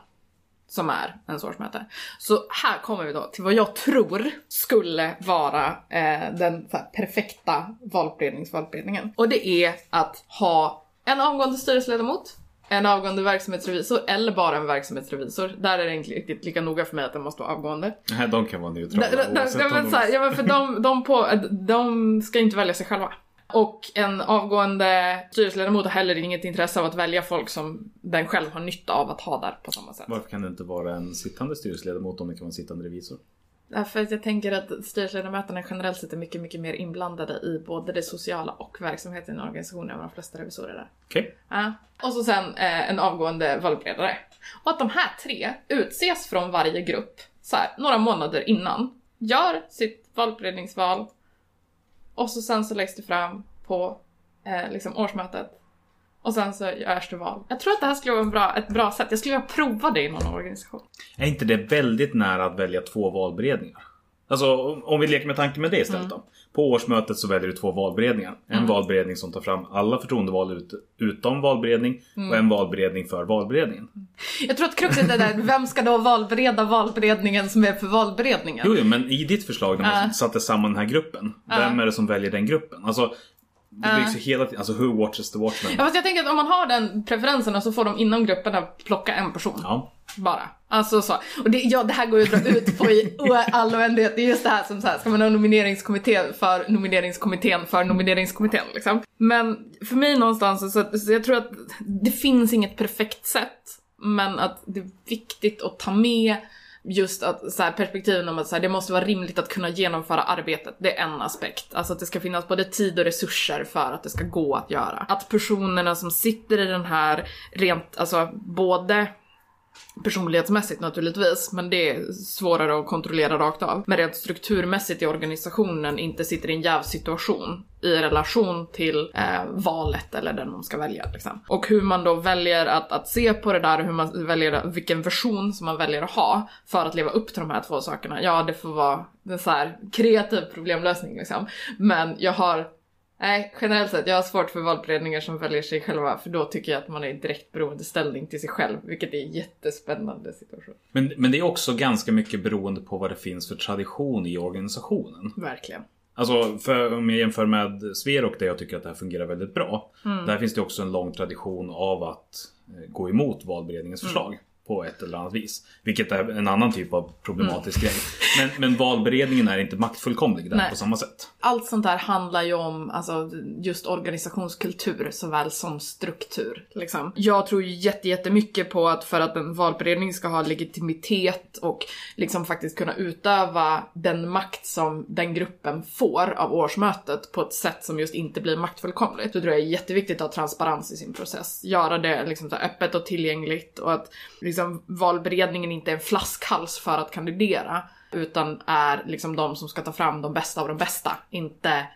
som är ens årsmöte. Så här kommer vi då till vad jag tror skulle vara eh, den så här, perfekta valberedningsvalberedningen. Och det är att ha en avgående styrelseledamot, en avgående verksamhetsrevisor eller bara en verksamhetsrevisor. Där är det inte riktigt lika noga för mig att den måste vara avgående. Nej, de kan vara neutrala Da- da- da- oavsett ja, om men de- så här, ja, men för de, de, på, de ska inte välja sig själva. Och en avgående styrelseledamot har heller inget intresse av att välja folk som den själv har nytta av att ha där på samma sätt. Varför kan det inte vara en sittande styrelseledamot om det kan vara en sittande revisor? Därför att jag tänker att styrelseledamöterna generellt sett är mycket, mycket mer inblandade i både det sociala och verksamheten i en organisation än de flesta revisorer är. Okej. Ja. Och så sen eh, en avgående valberedare. Och att de här tre utses från varje grupp så här, några månader innan. Gör sitt valberedningsval. Och så sen så läggs det fram på eh, liksom årsmötet. Och sen så görs det val. Jag tror att det här skulle vara en bra, ett bra sätt. Jag skulle vilja prova det i någon organisation. Är inte det väldigt nära att välja två valberedningar? Alltså om- vi leker med tanken med det istället Mm. då. På årsmötet så väljer du två valberedningar. En valberedning som tar fram alla förtroendevalda ut, utom valberedning Mm. och en valberedning för valberedningen. Jag tror att kruxet är där, vem ska då valbereda valberedningen som är för valberedningen? Jo, jo, men i ditt förslag när man Ja. satte samman den här gruppen. Vem är det som väljer den gruppen? Alltså, det byggs ju hela tiden, alltså who watches the watchman? Ja, fast jag tänker att om man har den preferensen så får de inom grupperna plocka en person. Ja. Bara. Alltså så. Och det, ja, det här går ju att dra ut på i all oändlighet. Det är just det här som så här, ska man ha nomineringskommitté för nomineringskommittén för nomineringskommittén liksom. Men för mig någonstans så, så jag tror att det finns inget perfekt sätt. Men att det är viktigt att ta med just att så här, perspektiven om att så här, det måste vara rimligt att kunna genomföra arbetet. Det är en aspekt. Alltså att det ska finnas både tid och resurser för att det ska gå att göra. Att personerna som sitter i den här rent, alltså både personlighetsmässigt naturligtvis, men det är svårare att kontrollera rakt av. Men rent strukturmässigt i organisationen inte sitter i en jävsituation i relation till eh, valet eller den man ska välja. Liksom. Och hur man då väljer att, att se på det där och hur man väljer, vilken version som man väljer att ha för att leva upp till de här två sakerna. Ja, det får vara en så här kreativ problemlösning liksom. Men jag har Nej, generellt sett, jag har svårt för valberedningar som väljer sig själva för då tycker jag att man är i direkt beroendeställning till sig själv, vilket är en jättespännande situation. Men, men det är också ganska mycket beroende på vad det finns för tradition i organisationen. Verkligen. Alltså, för, om jag jämför med Sverok där jag tycker att det här fungerar väldigt bra. Mm. Där finns det också en lång tradition av att eh, gå emot valberedningens Mm. På ett eller annat vis. Vilket är en annan typ av problematisk Mm. grej. Men, men valberedningen är inte maktfullkomlig där Nej. på samma sätt. Allt sånt där handlar ju om alltså, just organisationskultur såväl som struktur. Liksom. Jag tror ju jätte- jättemycket på att för att en valberedning ska ha legitimitet och liksom faktiskt kunna utöva den makt som den gruppen får av årsmötet på ett sätt som just inte blir maktfullkomligt. Så tror jag är jätteviktigt att ha transparens i sin process. Göra det liksom öppet och tillgängligt och att liksom valberedningen inte är en flaskhals för att kandidera utan är liksom de som ska ta fram de bästa av de bästa. Inte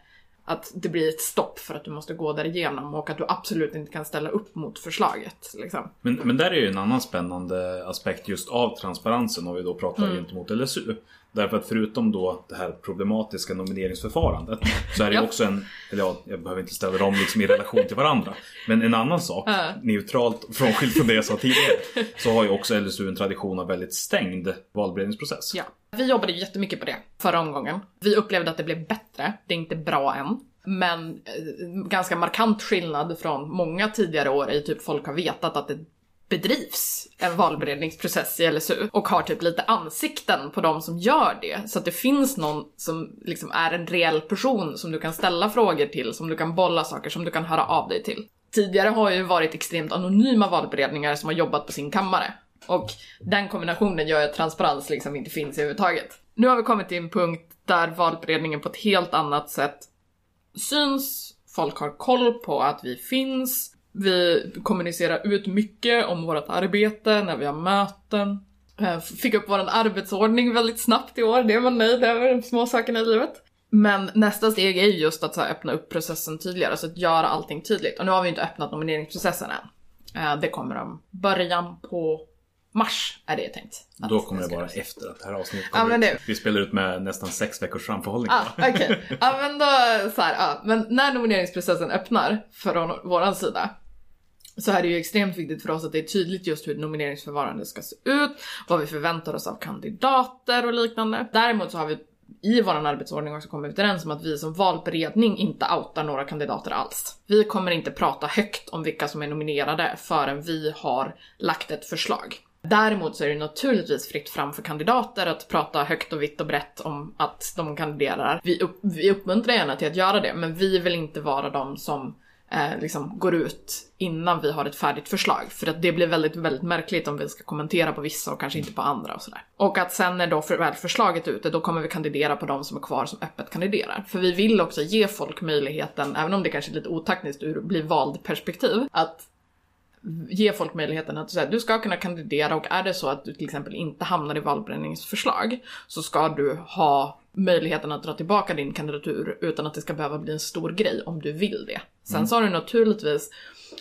att det blir ett stopp för att du måste gå där igenom och att du absolut inte kan ställa upp mot förslaget. Liksom. Men, men där är ju en annan spännande aspekt just av transparensen om vi då pratar Mm. gentemot LSU. Därför att förutom då det här problematiska nomineringsförfarandet så är det ju Ja. också en, eller ja, jag behöver inte ställa dem liksom i relation till varandra. Men en annan sak, neutralt frånskilt från det jag sa tidigare, så har ju också LSU en tradition av väldigt stängd valberedningsprocess. Ja. Vi jobbade jättemycket på det förra omgången. Vi upplevde att det blev bättre. Det är inte bra än. Men eh, ganska markant skillnad från många tidigare år i typ folk har vetat att det bedrivs en valberedningsprocess i LSU och har typ lite ansikten på de som gör det. Så att det finns någon som liksom är en reell person som du kan ställa frågor till, som du kan bolla saker, som du kan höra av dig till. Tidigare har ju varit extremt anonyma valberedningar som har jobbat på sin kammare. Och den kombinationen gör att transparens liksom inte finns överhuvudtaget. Nu har vi kommit till en punkt där valberedningen på ett helt annat sätt syns, folk har koll på att vi finns, vi kommunicerar ut mycket om vårt arbete när vi har möten. Eh, Fick upp vår arbetsordning väldigt snabbt i år, det var nöjd över de små sakerna i livet. Men nästa steg är ju just att så öppna upp processen tydligare, så att göra allting tydligt. Och nu har vi inte öppnat nomineringsprocessen än. Eh, Det kommer om början på mars, är det tänkt. Då kommer det vara efter att det här avsnittet Ja, kommer men ut. Vi spelar ut med nästan sex veckors framförhållning. Ah, bara. okej. Ja men då så här, ja. Men när nomineringsprocessen öppnar från våran sida så är det ju extremt viktigt för oss att det är tydligt just hur nomineringsförfarandet ska se ut, vad vi förväntar oss av kandidater och liknande. Däremot så har vi i vår arbetsordning också kommit överens om att vi som valberedning inte outar några kandidater alls. Vi kommer inte prata högt om vilka som är nominerade förrän vi har lagt ett förslag. Däremot så är det naturligtvis fritt fram för kandidater att prata högt och vitt och brett om att de kandiderar. Vi, upp, vi uppmuntrar gärna till att göra det, men vi vill inte vara de som eh, liksom går ut innan vi har ett färdigt förslag. För att det blir väldigt, väldigt märkligt om vi ska kommentera på vissa och kanske inte på andra och sådär. Och att sen när då för, väl förslaget är ute, då kommer vi kandidera på de som är kvar som öppet kandiderar. För vi vill också ge folk möjligheten, även om det kanske är lite otaktiskt ur bli vald perspektiv, att ge folk möjligheten att säga du ska kunna kandidera och är det så att du till exempel inte hamnar i valberedningsförslag så ska du ha möjligheten att dra tillbaka din kandidatur utan att det ska behöva bli en stor grej om du vill det. Sen så har du naturligtvis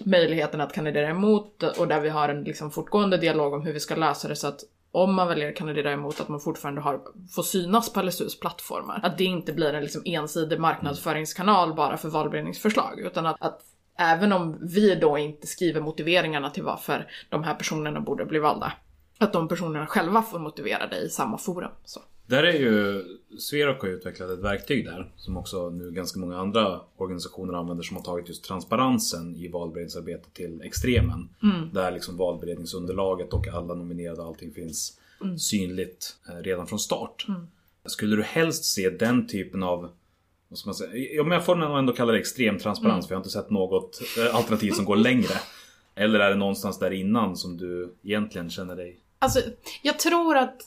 möjligheten att kandidera emot och där vi har en liksom fortgående dialog om hur vi ska lösa det så att om man väljer att kandidera emot att man fortfarande har, får synas på LSUs plattformar. Att det inte blir en liksom ensidig marknadsföringskanal bara för valberedningsförslag. Utan att, att även om vi då inte skriver motiveringarna till varför de här personerna borde bli valda. Att de personerna själva får motivera det i samma forum. Så. Där är ju Sverok har utvecklat ett verktyg där som också nu ganska många andra organisationer använder som har tagit just transparensen i valberedningsarbetet till extremen. Där liksom valberedningsunderlaget och alla nominerade och allting finns synligt eh, redan från start. Skulle du helst se den typen av vad ska man säga? Ja, men jag får nog ändå kalla det extrem transparens för jag har inte sett något eh, alternativ som går längre. Eller är det någonstans där innan som du egentligen känner dig Alltså, jag tror att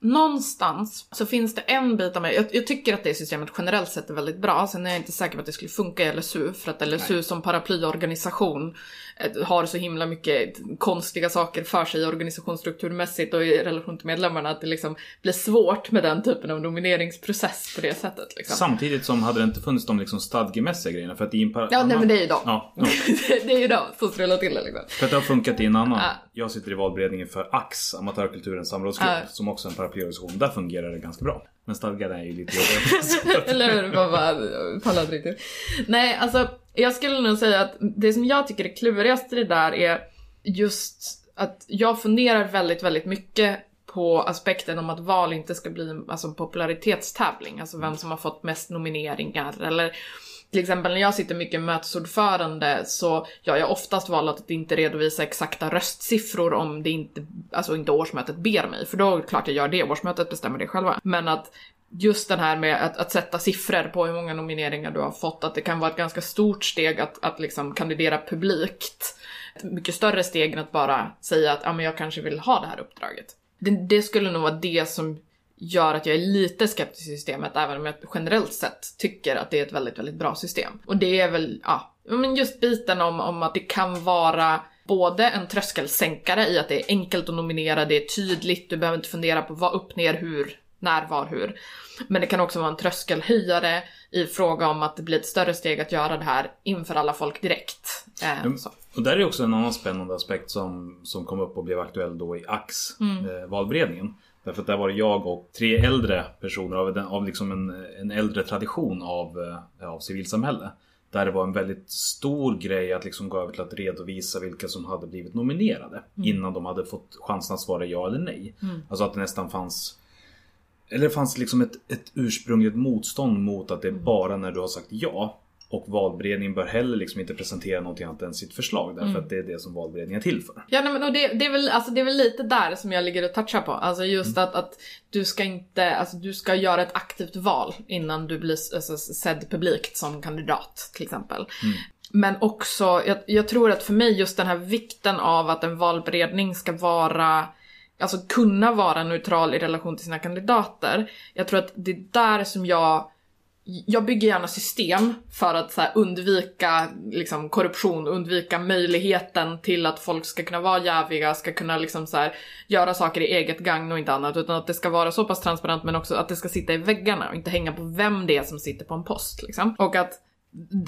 någonstans så finns det en bit av mig. Jag, jag tycker att det systemet generellt sett är väldigt bra. Sen är jag inte säker på att det skulle funka i LSU. För att LSU som paraplyorganisation har så himla mycket konstiga saker för sig organisationsstrukturmässigt och i relation till medlemmarna. Att det liksom blir svårt med den typen av nomineringsprocess på det sättet. Liksom. Samtidigt som hade det inte funnits de liksom stadgemässiga grejerna för att i en par- Ja, nej men det är ju de. Ja, ja. det är ju de som strular till det liksom. För att det har funkat i en annan. Ja. Jag sitter i valberedningen för AX, Amatörkulturens samrådsgrupp, Ja. som också är en paraplyorganisation. Där fungerar det ganska bra. Men stadgarna är ju lite jobbigare. Eller hur? Man bara pallar inte riktigt. Nej, alltså jag skulle nog säga att det som jag tycker är klurigast i det där är just att jag funderar väldigt, väldigt mycket på aspekten om att val inte ska bli alltså, en popularitetstävling. Alltså vem som har fått mest nomineringar eller till exempel när jag sitter mycket mötesordförande så gör jag oftast valet att inte redovisa exakta röstsiffror om det inte, alltså inte årsmötet ber mig. För då är det klart jag gör det, årsmötet bestämmer det själva. Men att just den här med att, att sätta siffror på hur många nomineringar du har fått, att det kan vara ett ganska stort steg att, att liksom kandidera publikt. Ett mycket större steg än att bara säga att ja, men jag kanske vill ha det här uppdraget. Det, det skulle nog vara det som gör att jag är lite skeptisk till systemet, även om jag generellt sett tycker att det är ett väldigt, väldigt bra system. Och det är väl, ja, men just biten om, om att det kan vara både en tröskelsänkare i att det är enkelt att nominera, det är tydligt, du behöver inte fundera på vad, upp, ner, hur, när, var, hur. Men det kan också vara en tröskelhöjare i fråga om att det blir ett större steg att göra det här inför alla folk direkt. Eh, Mm. så. Och där är också en annan spännande aspekt som, som kom upp och blev aktuell då i AX, eh, valberedningen. Därför att där var det jag och tre äldre personer av, den- av liksom en, en äldre tradition av, eh, av civilsamhälle. Där det var en väldigt stor grej att liksom gå över till att redovisa vilka som hade blivit nominerade. Innan de hade fått chansen att svara ja eller nej. Alltså att det nästan fanns eller det fanns liksom ett, ett ursprungligt motstånd mot att det är bara när du har sagt ja. Och valberedningen bör heller liksom inte presentera någonting annat än sitt förslag. Därför att det är det som valberedningen är till för. Ja nej, men och det, det, är väl, alltså, det är väl lite där som jag ligger och touchar på. Alltså just att, att du ska inte, alltså du ska göra ett aktivt val innan du blir alltså, sedd publikt som kandidat till exempel. Men också, jag, jag tror att för mig just den här vikten av att en valberedning ska vara Alltså kunna vara neutral i relation till sina kandidater. Jag tror att det är där som jag jag bygger gärna system för att så här, undvika liksom, korruption, undvika möjligheten till att folk ska kunna vara jäviga, ska kunna liksom, så här, göra saker i eget gagn och inte annat. Utan att det ska vara så pass transparent men också att det ska sitta i väggarna och inte hänga på vem det är som sitter på en post. Liksom. Och att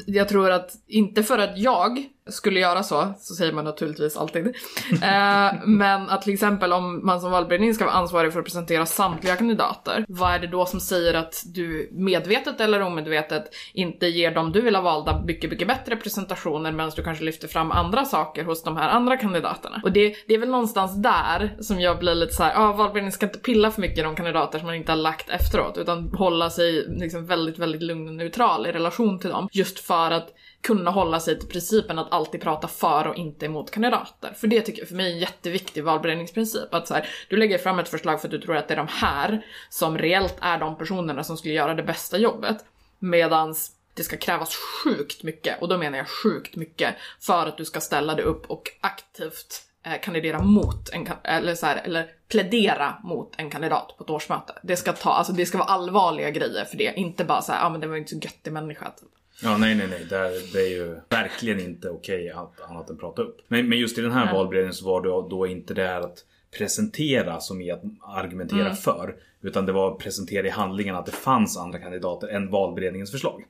jag tror att, inte för att jag skulle göra så, så säger man naturligtvis alltid. Eh, men att till exempel om man som valberedning ska vara ansvarig för att presentera samtliga kandidater, vad är det då som säger att du medvetet eller omedvetet inte ger dem du vill ha valda mycket, mycket bättre presentationer medan du kanske lyfter fram andra saker hos de här andra kandidaterna? Och det, det är väl någonstans där som jag blir lite såhär, ja ah, valberedningen ska inte pilla för mycket i de kandidater som man inte har lagt efteråt utan hålla sig liksom väldigt, väldigt lugn och neutral i relation till dem. Just för att kunna hålla sig till principen att alltid prata för och inte emot kandidater. För det tycker jag för mig är en jätteviktig valberedningsprincip. Att så här, du lägger fram ett förslag för att du tror att det är de här som reellt är de personerna som skulle göra det bästa jobbet. Medans det ska krävas sjukt mycket, och då menar jag sjukt mycket, för att du ska ställa dig upp och aktivt eh, kandidera mot en, eller så här, eller plädera mot en kandidat på ett årsmöte. Det ska ta, alltså det ska vara allvarliga grejer för det, inte bara så här, ja ah, men det var ju inte så göttig människa. Typ. Ja, nej, nej, nej. Det är, det är ju verkligen inte okej att annat än prata upp. Men, men just i den här valberedningen så var det då inte det här att presentera som i att argumentera Mm. för. Utan det var att presentera i handlingen att det fanns andra kandidater än valberedningens förslag.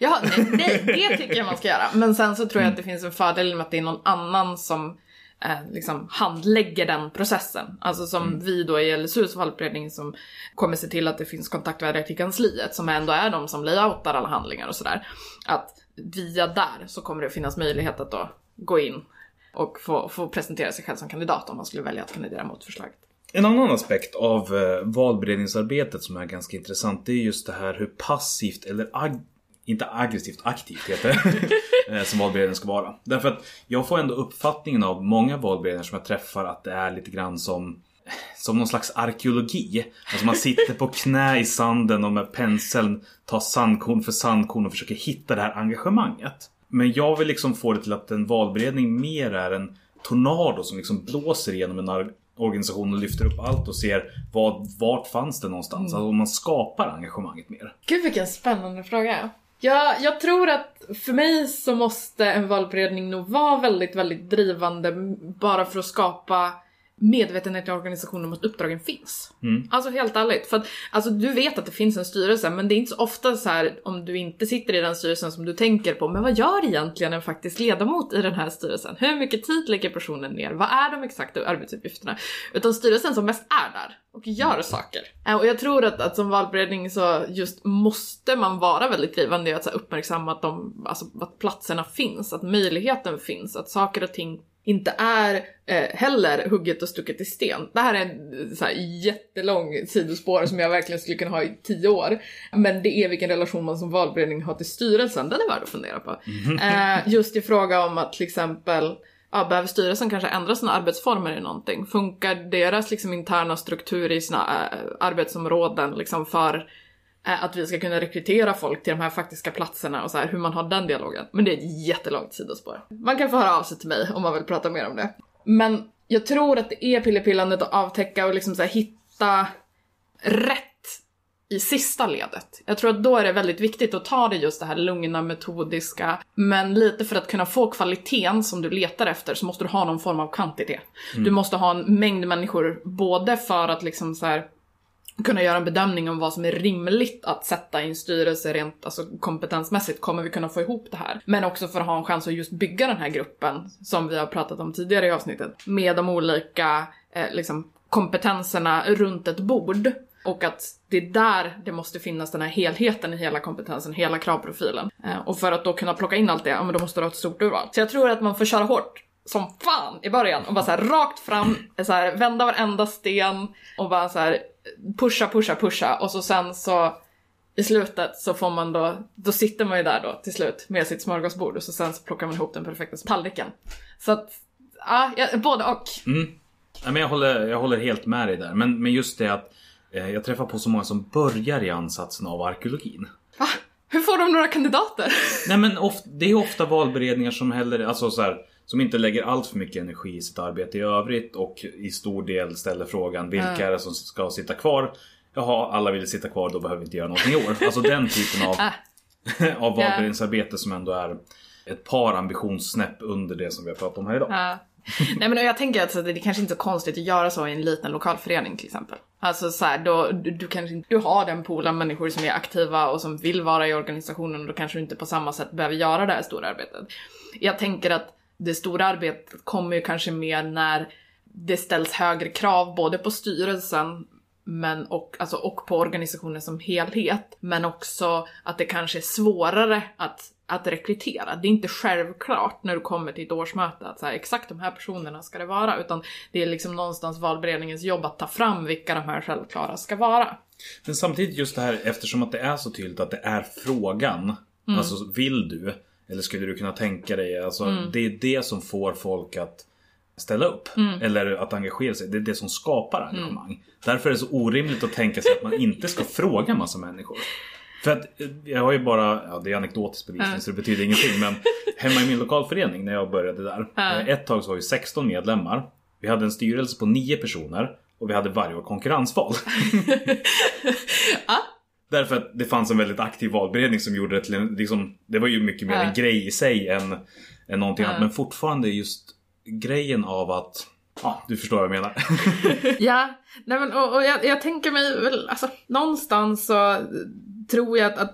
Ja, nej, det, det tycker jag man ska göra. Men sen så tror jag att det finns en fördel med att det är någon annan som eh, liksom handlägger den processen. Alltså som vi då i LSUs valberedning som kommer se till att det finns kontaktvärdar till kansliet som ändå är de som layoutar alla handlingar och sådär. Att via där så kommer det finnas möjlighet att då gå in och få, få presentera sig själv som kandidat om man skulle välja att kandidera mot förslaget. En annan aspekt av eh, valberedningsarbetet som är ganska intressant det är just det här hur passivt eller ag- inte aggressivt, aktivt heter det. Eh, som valberedningen ska vara. Därför att jag får ändå uppfattningen av många valberedningar som jag träffar att det är lite grann som som någon slags arkeologi. Alltså man sitter på knä i sanden och med penseln tar sandkorn för sandkorn och försöker hitta det här engagemanget. Men jag vill liksom få det till att en valberedning mer är en tornado som liksom blåser igenom en organisation och lyfter upp allt och ser vad, vart fanns det någonstans. Alltså om man skapar engagemanget mer. Gud vilken spännande fråga. Ja, jag tror att för mig så måste en valberedning nog vara väldigt, väldigt drivande bara för att skapa medvetenhet i organisationen om att uppdragen finns. Alltså helt ärligt. För att alltså, du vet att det finns en styrelse men det är inte så ofta så här om du inte sitter i den styrelsen som du tänker på men vad gör egentligen en faktisk ledamot i den här styrelsen? Hur mycket tid lägger personen ner? Vad är de exakta arbetsuppgifterna? Utan styrelsen som mest är där och gör saker. Eh, Och jag tror att, att som valberedning så just måste man vara väldigt drivande i att så uppmärksamma att, de, alltså, att platserna finns, att möjligheten finns, att saker och ting inte är eh, heller hugget och stucket i sten. Det här är en så här, jättelång sidospår som jag verkligen skulle kunna ha i tio år. Men det är vilken relation man som valberedning har till styrelsen, den är värd att fundera på. Eh, just i fråga om att till exempel Ja, behöver styrelsen kanske ändra sina arbetsformer i någonting? Funkar deras liksom, interna struktur i sina eh, arbetsområden liksom, för att vi ska kunna rekrytera folk till de här faktiska platserna och så här, hur man har den dialogen. Men det är ett jättelångt sidospår. Man kan få höra av sig till mig om man vill prata mer om det. Men jag tror att det är pillepillandet att avtäcka och liksom så här, hitta rätt i sista ledet. Jag tror att då är det väldigt viktigt att ta det just det här lugna, metodiska, men lite för att kunna få kvaliteten som du letar efter så måste du ha någon form av kvantitet. Du måste ha en mängd människor, både för att liksom så här kunna göra en bedömning om vad som är rimligt att sätta i en styrelse rent alltså kompetensmässigt. Kommer vi kunna få ihop det här? Men också för att ha en chans att just bygga den här gruppen som vi har pratat om tidigare i avsnittet med de olika eh, liksom, kompetenserna runt ett bord. Och att det är där det måste finnas den här helheten i hela kompetensen, hela kravprofilen. Eh, och för att då kunna plocka in allt det, ja men då måste du ha ett stort urval. Så jag tror att man får köra hårt som fan i början och bara så här rakt fram, så här, vända varenda sten och bara så här pusha, pusha, pusha och så sen så i slutet så får man då, då sitter man ju där då till slut med sitt smörgåsbord och så sen så plockar man ihop den perfekta tallriken. Så att, ja, både och. Ja, men jag, håller, jag håller helt med dig där. Men, men just det att eh, jag träffar på så många som börjar i ansatsen av arkeologin. Va? Hur får de några kandidater? Nej men of, det är ofta valberedningar som heller, alltså så här, som inte lägger allt för mycket energi i sitt arbete i övrigt och i stor del ställer frågan vilka är det som ska sitta kvar? Jaha, alla vill sitta kvar, då behöver vi inte göra någonting i år. Alltså den typen av, av valberedningsarbete som ändå är ett par ambitionssnäpp under det som vi har pratat om här idag. Ja. Nej men jag tänker att det är kanske inte så konstigt att göra så i en liten lokalförening till exempel. Alltså så här, då, du, du kanske inte, du har den pool av människor som är aktiva och som vill vara i organisationen och då kanske du inte på samma sätt behöver göra det här stora arbetet. Jag tänker att det stora arbetet kommer ju kanske mer när det ställs högre krav både på styrelsen men och, alltså, och på organisationen som helhet. Men också att det kanske är svårare att, att rekrytera. Det är inte självklart när du kommer till ett årsmöte att så här, exakt de här personerna ska det vara. Utan det är liksom någonstans valberedningens jobb att ta fram vilka de här självklara ska vara. Men samtidigt just det här eftersom att det är så tydligt att det är frågan. Alltså vill du? Eller skulle du kunna tänka dig? Alltså det är det som får folk att ställa upp. Eller att engagera sig. Det är det som skapar engagemang. Därför är det så orimligt att tänka sig att man inte ska fråga massa människor. För att eh, jag har ju bara, ja det är anekdotisk bevisning så det betyder ingenting. Men hemma i min lokalförening när jag började där. eh, Ett tag så var vi 16 medlemmar. Vi hade en styrelse på 9 personer. Och vi hade varje år konkurrensval. Därför att det fanns en väldigt aktiv valberedning som gjorde det till en, liksom, Det var ju mycket mer en grej i sig än, än någonting annat. Men fortfarande just grejen av att Ja, du förstår vad jag menar. Ja, nej men och, och jag, jag tänker mig väl, alltså någonstans så tror jag att, att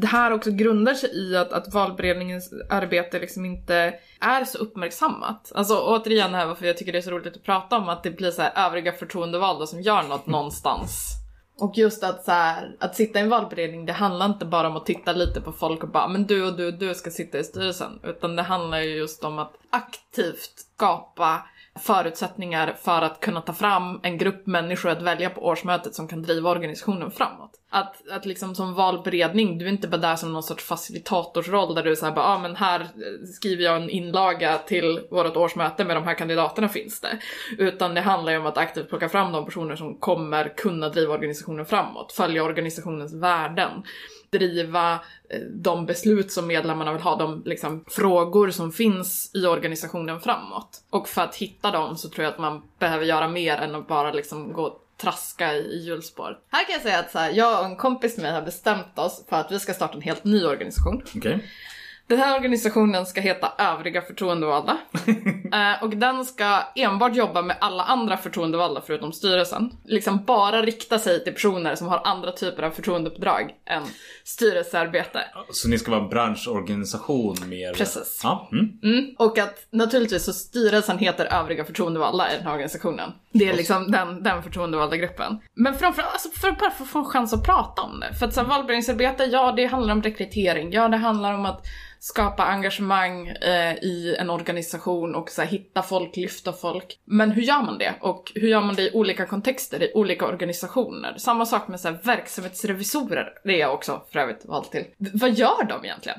det här också grundar sig i att, att valberedningens arbete liksom inte är så uppmärksammat. Alltså återigen här varför jag tycker det är så roligt att prata om att det blir så här övriga förtroendevalda som gör något någonstans. Och just att så här, att sitta i en valberedning, det handlar inte bara om att titta lite på folk och bara men du och du och du ska sitta i styrelsen. Utan det handlar ju just om att aktivt skapa förutsättningar för att kunna ta fram en grupp människor att välja på årsmötet som kan driva organisationen framåt. Att, att liksom som valberedning, du är inte bara där som någon sorts facilitatorsroll där du säger bara, ah, men här eh, skriver jag en inlaga till vårt årsmöte med de här kandidaterna finns det. Utan det handlar ju om att aktivt plocka fram de personer som kommer kunna driva organisationen framåt, följa organisationens värden driva eh, de beslut som medlemmarna vill ha, de liksom, frågor som finns i organisationen framåt. Och för att hitta dem så tror jag att man behöver göra mer än att bara liksom gå och traska i, hjulspår. Här kan jag säga att så här, jag och en kompis med mig har bestämt oss för att vi ska starta en helt ny organisation. Okej. Den här organisationen ska heta Övriga förtroendevalda. eh, och den ska enbart jobba med alla andra förtroendevalda förutom styrelsen. Liksom bara rikta sig till personer som har andra typer av förtroendeuppdrag än styrelsearbete. Så ni ska vara en branschorganisation mer? Precis. Ja. Mm. Mm. Och att naturligtvis så styrelsen heter övriga förtroendevalda i den här organisationen. Det är liksom den, den förtroendevalda gruppen. Men framförallt alltså för att bara få en chans att prata om det. För att så här, valberedningsarbete, ja det handlar om rekrytering, ja det handlar om att skapa engagemang eh, i en organisation och så här, hitta folk, lyfta folk. Men hur gör man det? Och hur gör man det i olika kontexter, i olika organisationer? Samma sak med så här, verksamhetsrevisorer, det är jag också för övrigt vald till. V- vad gör de egentligen?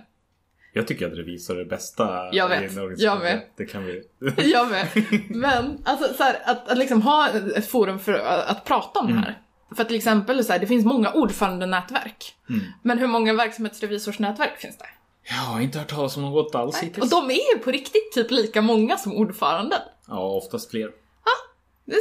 Jag tycker att revisor är det bästa Jag vet, i en organisation. jag med. Det kan vi... Jag med. Men alltså, så här, att, att liksom ha ett forum för att, att prata om det här. För att till exempel, så här, det finns många ordförandenätverk. Men hur många verksamhetsrevisorsnätverk finns det? Jag har inte hört talas om något alls Och hittills. de är ju på riktigt typ lika många som ordföranden. Ja, oftast fler. Det,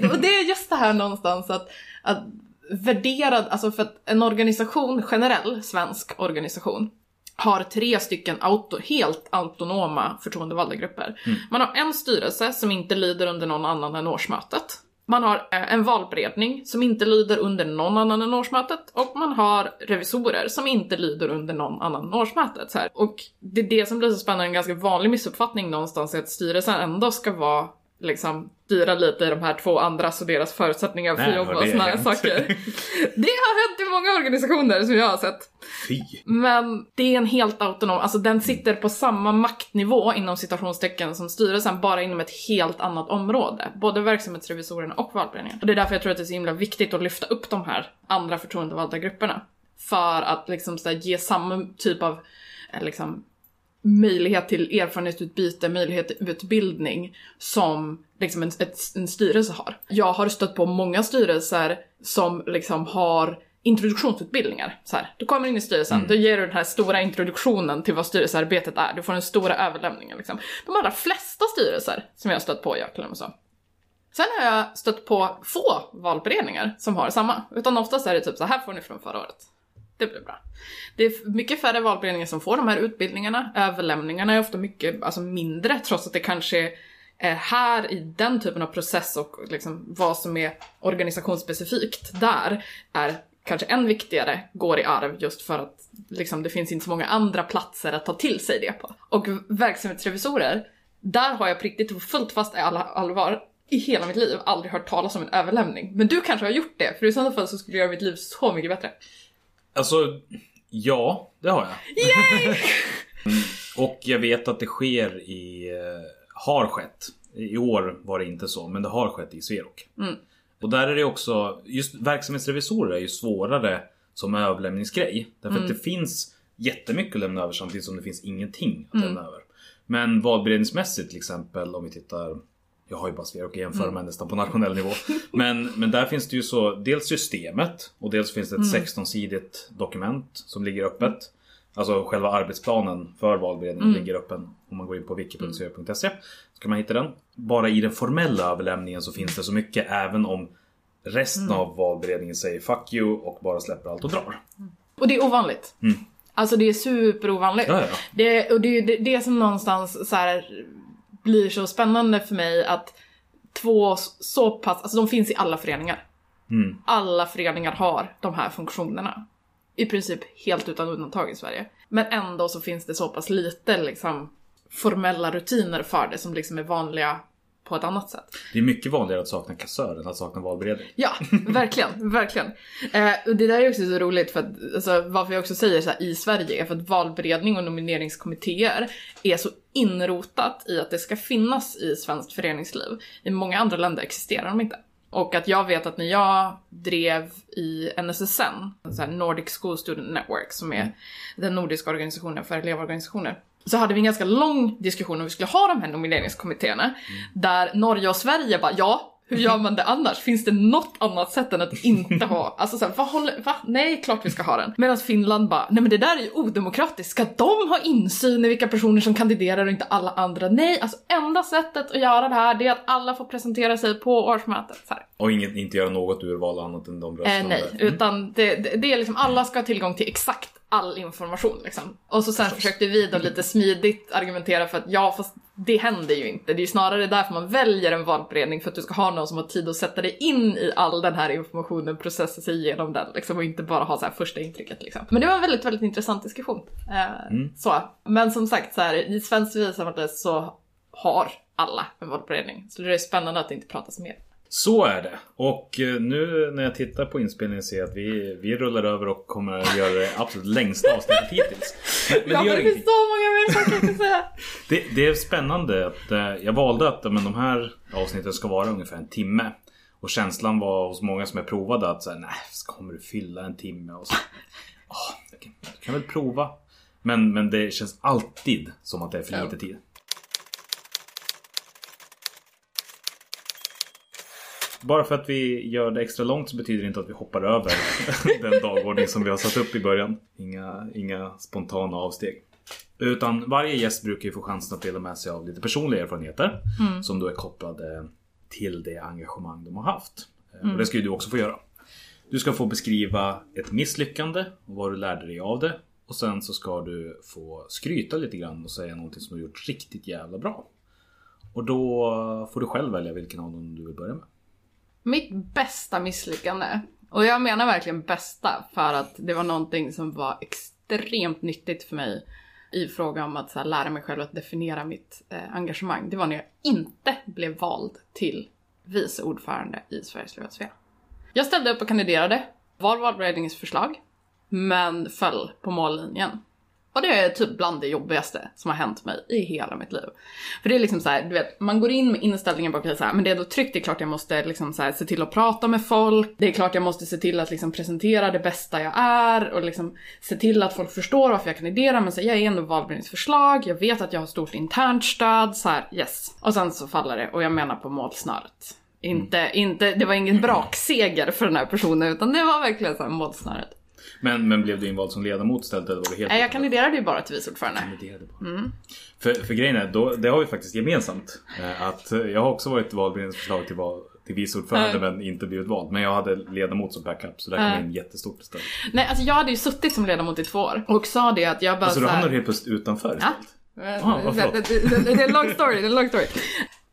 det, och det är just det här någonstans att, att värdera, alltså för att en organisation, generell svensk organisation, har tre stycken auto, helt autonoma förtroendevalda grupper. Man har en styrelse som inte lyder under någon annan än årsmötet. Man har eh, en valberedning som inte lyder under någon annan än årsmötet och man har revisorer som inte lyder under någon annan än årsmötet. Så här. Och det är det som blir så spännande, en ganska vanlig missuppfattning någonstans är att styrelsen ändå ska vara liksom styra lite i de här två andras och deras förutsättningar för Nej, vad och hänt. saker. Det har hänt i många organisationer som jag har sett. Fy! Men det är en helt autonom, alltså den sitter på samma maktnivå inom citationstecken som styrelsen, bara inom ett helt annat område. Både verksamhetsrevisorerna och valberedningen. Och det är därför jag tror att det är så himla viktigt att lyfta upp de här andra förtroendevalda grupperna. För att liksom så ge samma typ av eh, liksom, möjlighet till erfarenhetsutbyte, möjlighet till utbildning som liksom en, ett, en styrelse har. Jag har stött på många styrelser som liksom har introduktionsutbildningar. Så här, du kommer in i styrelsen, då ger du den här stora introduktionen till vad styrelsearbetet är. Du får den stora överlämningen. Liksom. De allra flesta styrelser som jag har stött på, jag och så. Sen har jag stött på få valberedningar som har samma. Utan oftast är det typ så här får ni från förra året. Det blir bra. Det är mycket färre valberedningar som får de här utbildningarna. Överlämningarna är ofta mycket alltså mindre trots att det kanske är här i den typen av process och liksom vad som är organisationsspecifikt där är kanske än viktigare går i arv just för att liksom, det finns inte så många andra platser att ta till sig det på. Och verksamhetsrevisorer, där har jag på riktigt och fullt fast i alla allvar i hela mitt liv aldrig hört talas om en överlämning. Men du kanske har gjort det, för i sådana fall så skulle det göra mitt liv så mycket bättre. Alltså, ja, det har jag. Yay! Mm, Och jag vet att det sker i... eh, Har skett. I år var det inte så, men det har skett i Sverok. Mm. Och där är det också... Just verksamhetsrevisorer är ju svårare som överlämningsgrej. Därför Mm. att det finns jättemycket att lämna över samtidigt som det finns ingenting att Mm. lämna över. Men valberedningsmässigt till exempel om vi tittar jag har ju bara Sverok att jämföra Mm. med nästan på nationell nivå. Men, men där finns det ju så dels systemet och dels finns det ett Mm. 16-sidigt dokument som ligger öppet. Alltså själva arbetsplanen för valberedningen Mm. ligger öppen. Om man går in på wiki.sverok.se så kan man hitta den. Bara i den formella överlämningen så finns det så mycket även om resten Mm. av valberedningen säger fuck you och bara släpper allt och drar. Och det är ovanligt. Mm. Alltså det är superovanligt. Ja, ja. Det, och det är ju det, det som någonstans så här blir så spännande för mig att två så pass, alltså de finns i alla föreningar. Mm. Alla föreningar har de här funktionerna. i princip helt utan undantag i Sverige. Men ändå så finns det så pass lite liksom formella rutiner för det som liksom är vanliga på ett annat sätt. Det är mycket vanligare att sakna kassör än att sakna valberedning. Ja, verkligen, verkligen. Eh, och det där är också så roligt för att, alltså, varför jag också säger så här i Sverige är för att valberedning och nomineringskommittéer är så inrotat i att det ska finnas i svenskt föreningsliv. I många andra länder existerar de inte. Och att jag vet att när jag drev i NSSN, Nordic School Student Network, som är den nordiska organisationen för elevorganisationer, så hade vi en ganska lång diskussion om vi skulle ha de här nomineringskommittéerna. Där Norge och Sverige bara ja, hur gör man det annars? Finns det något annat sätt än att inte ha? Alltså såhär, vad håller, va? Nej, klart vi ska ha den. Medan Finland bara, nej men det där är ju odemokratiskt. Ska de ha insyn i vilka personer som kandiderar och inte alla andra? Nej, alltså enda sättet att göra det här det är att alla får presentera sig på årsmötet. Så här. Och inget, inte göra något urval annat än de röstande. Eh, nej, utan det, det, det är liksom alla ska ha tillgång till exakt all information liksom. Och så sen försökte vi då lite smidigt argumentera för att ja, fast det händer ju inte. Det är ju snarare därför man väljer en valberedning för att du ska ha någon som har tid att sätta dig in i all den här informationen, processa sig igenom den liksom och inte bara ha så här första intrycket liksom. Men det var en väldigt, väldigt intressant diskussion. Eh, Så. Men som sagt så här, i svenskt civilsamhälle så har alla en valberedning. Så det är spännande att det inte pratas mer. Så är det. Och eh, nu när jag tittar på inspelningen ser jag att vi, vi rullar över och kommer att göra det absolut längsta avsnittet hittills. Men, men det gör ingenting. så många kan säga. Det, det är spännande att eh, jag valde att men, de här avsnitten ska vara ungefär en timme. Och känslan var hos många som jag provade att säga nej, kommer du fylla en timme? Och så, "Ah, jag kan, jag kan väl prova. Men, men det känns alltid som att det är för lite tid. Bara för att vi gör det extra långt så betyder det inte att vi hoppar över den dagordning som vi har satt upp i början. Inga, inga spontana avsteg. Utan varje gäst brukar ju få chansen att dela med sig av lite personliga erfarenheter. Som då är kopplade till det engagemang de har haft. Eh, Och det ska ju du också få göra. Du ska få beskriva ett misslyckande och vad du lärde dig av det. Och sen så ska du få skryta lite grann och säga någonting som du gjort riktigt jävla bra. Och då får du själv välja vilken av dem du vill börja med. Mitt bästa misslyckande, och jag menar verkligen bästa för att det var någonting som var extremt nyttigt för mig i fråga om att så här, lära mig själv att definiera mitt eh, engagemang. Det var när jag inte blev vald till vice ordförande i Sveriges Levande Svea. Jag ställde upp och kandiderade, var valberedningens förslag, men föll på mållinjen. Och det är typ bland det jobbigaste som har hänt mig i hela mitt liv. För det är liksom så här, du vet, man går in med inställningen på så här, men det är då tryggt, det är klart jag måste liksom så här, se till att prata med folk, det är klart jag måste se till att liksom presentera det bästa jag är och liksom se till att folk förstår varför jag kandiderar, men så här, jag är ändå valberedningsförslag, jag vet att jag har stort internt stöd, så här, yes. Och sen så faller det och jag menar på målsnöret. Inte, inte, det var ingen brakseger för den här personen utan det var verkligen så här målsnöret. Men, men blev du invald som ledamot istället? Eller var det helt Nej, jag kandiderade ju bara till vice ordförande. bara? För, för grejen är, då, det har vi faktiskt gemensamt. Eh, Att eh, jag har också varit valberedningsförslag till, val, till vice ordförande men inte blivit vald. Men jag hade ledamot som backup så det kom in jättestort istället. Nej, alltså jag hade ju suttit som ledamot i två år och sa det att jag bara Alltså så här- du helt plötsligt utanför Ja. Ah, vad det, det, det, det är en lång story, det är en lång story.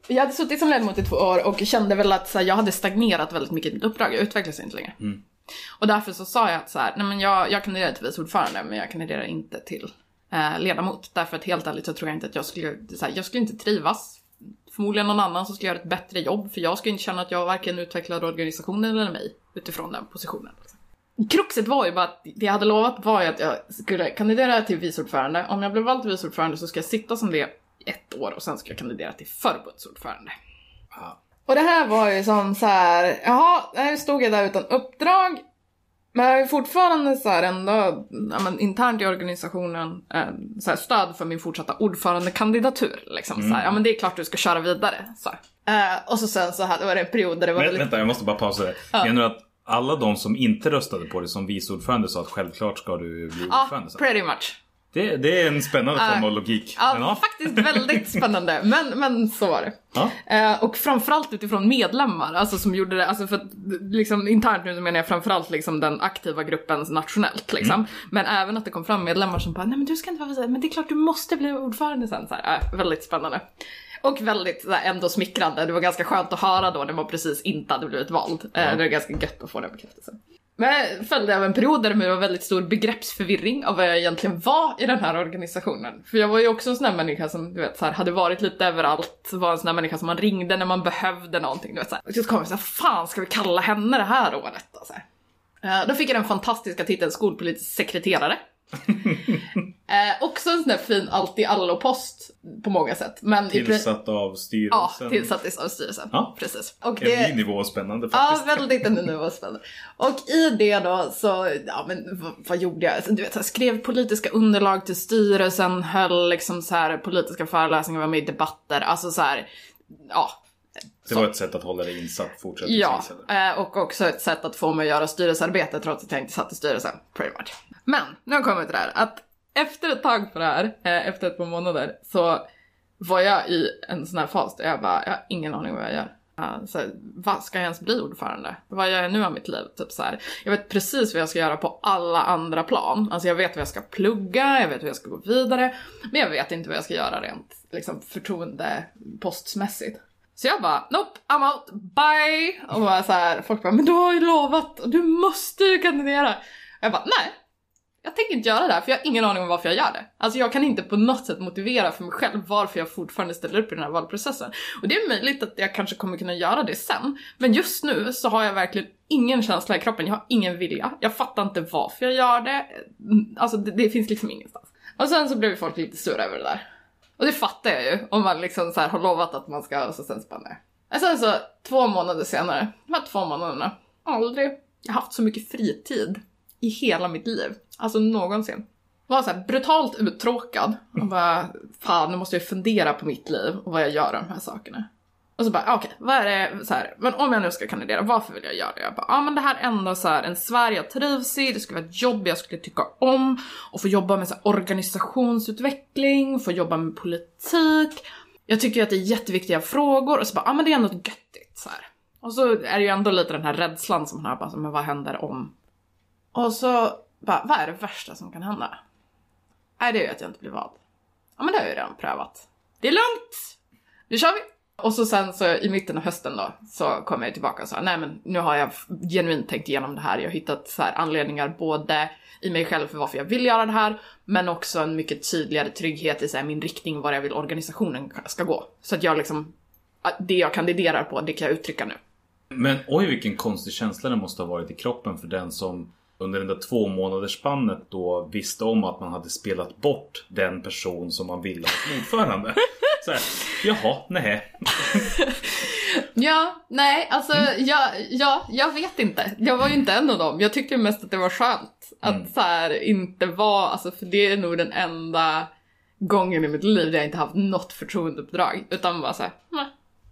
Jag hade suttit som ledamot i två år och kände väl att så här, jag hade stagnerat väldigt mycket i mitt uppdrag, jag utvecklades inte längre. Mm. Och därför så sa jag att så här, nej men jag, jag kandiderar till vice ordförande men jag kandiderar inte till eh, ledamot. Därför att helt ärligt så tror jag inte att jag skulle, så här, jag skulle inte trivas. Förmodligen någon annan som skulle göra ett bättre jobb för jag skulle inte känna att jag varken utvecklade organisationen eller mig utifrån den positionen. Kruxet var ju bara att det jag hade lovat var ju att jag skulle kandidera till vice ordförande. Om jag blev vald till vice ordförande så ska jag sitta som det i ett år och sen ska jag kandidera till förbundsordförande. Och det här var ju som så här, jaha, här stod jag där utan uppdrag. Men jag ju fortfarande så här ändå, ja, internt i organisationen, eh, så här stöd för min fortsatta ordförandekandidatur. Liksom, så här, ja men det är klart du ska köra vidare. Så. Eh, och så sen så här, var det en period där det var Men, väldigt... vänta, jag måste bara pausa det. Menar du att alla de som inte röstade på dig som vice ordförande sa att självklart ska du bli Ja, ordförande sen? pretty much. Det, det är en spännande form av logik. Ja, ja. faktiskt väldigt spännande. Men, men så var det. Ja. Eh, och framförallt utifrån medlemmar, alltså som gjorde det, alltså för att liksom internt nu menar jag framförallt liksom den aktiva gruppen nationellt liksom. Mm. Men även att det kom fram medlemmar som bara, nej men du ska inte vara här, men det är klart du måste bli ordförande sen. Så här, eh, väldigt spännande. Och väldigt här, ändå smickrande, det var ganska skönt att höra då när man precis inte hade blivit vald. Eh, Det är ganska gött att få den bekräftelsen. Men följde av en period där det var väldigt stor begreppsförvirring av vad jag egentligen var i den här organisationen. För jag var ju också en sån där människa som du vet, så här, hade varit lite överallt, var en sån där människa som man ringde när man behövde någonting. Du vet, så här. Och så kom jag såhär, fan ska vi kalla henne det här året? då?" Så här. Eh, då fick jag den fantastiska titeln skolpolitisk sekreterare. eh, också en sån där fin allt-i-allo-post på många sätt. Men Tillsatt av Ja, styrelsen. tillsattes av styrelsen. Ja. Precis. Och En ny nivå spännande Ja, faktiskt. väldigt en nivå spännande. Och i det då så, ja men vad, vad gjorde jag? Du vet, så här, skrev politiska underlag till styrelsen, höll liksom så här politiska föreläsningar, var med i debatter, alltså så här, ja. Det var ett sätt att hålla dig insatt fortsättningsvis. Ja, eh, och också ett sätt att få mig att göra styrelsearbete trots att jag inte satt i styrelsen, pretty much. Men, nu har jag kommit till det här, att efter ett tag på det här, eh, efter ett par månader, så var jag i en sån här fas där jag bara, jag har ingen aning vad jag gör. Eh, så, här, vad ska jag ens bli ordförande? Vad gör jag nu av mitt liv? Typ så här. Jag vet precis vad jag ska göra på alla andra plan. Alltså jag vet vad jag ska plugga, jag vet hur jag ska gå vidare. Men jag vet inte vad jag ska göra rent liksom, förtroendepostmässigt. Så jag bara, nope, I'm out, bye! Och bara så här, folk bara, men du har ju lovat och du måste ju kandidera. Och jag bara, nej. Jag tänker inte göra det här för jag har ingen aning om varför jag gör det. Alltså jag kan inte på något sätt motivera för mig själv varför jag fortfarande ställer upp i den här valprocessen. Och det är möjligt att jag kanske kommer kunna göra det sen. Men just nu så har jag verkligen ingen känsla i kroppen, jag har ingen vilja. Jag fattar inte varför jag gör det. Mm, alltså det, det finns liksom ingenstans. Och sen så blev folk lite sura över det där. Och det fattar jag ju, om man liksom så här har lovat att man ska, och så sen så bara nej. Och sen så, två månader senare, de här två månaderna, aldrig jag har haft så mycket fritid i hela mitt liv. Alltså någonsin. Jag var så här brutalt uttråkad och bara, fan nu måste jag fundera på mitt liv och vad jag gör av de här sakerna. Och så bara, ah, okej, vad är det så här, men om jag nu ska kandidera, varför vill jag göra det? Jag bara, ja men det här är ändå så här en Sverige jag trivs i, det skulle vara ett jobb jag skulle tycka om och få jobba med så här organisationsutveckling, få jobba med politik. Jag tycker ju att det är jätteviktiga frågor och så bara, ja men det är ändå göttigt så här. Och så är det ju ändå lite den här rädslan som man har, bara, men vad händer om? Och så bara, vad är det värsta som kan hända? Nej, det är ju att jag inte blir vald. Ja men det har jag ju redan prövat. Det är lugnt! Nu kör vi! Och så sen så i mitten av hösten då så kom jag tillbaka och sa nej men nu har jag genuint tänkt igenom det här. Jag har hittat så här anledningar både i mig själv för varför jag vill göra det här men också en mycket tydligare trygghet i så här, min riktning var jag vill organisationen ska gå. Så att jag liksom, det jag kandiderar på det kan jag uttrycka nu. Men oj vilken konstig känsla det måste ha varit i kroppen för den som under det där två månaders spannet då visste om att man hade spelat bort den person som man ville ha som ordförande. Så här, jaha, nej. Ja, nej, alltså jag, ja, jag vet inte. Jag var ju inte en av dem. Jag tyckte mest att det var skönt att Mm. så här inte vara, alltså för det är nog den enda gången i mitt liv där jag inte haft något förtroendeuppdrag. Utan bara såhär,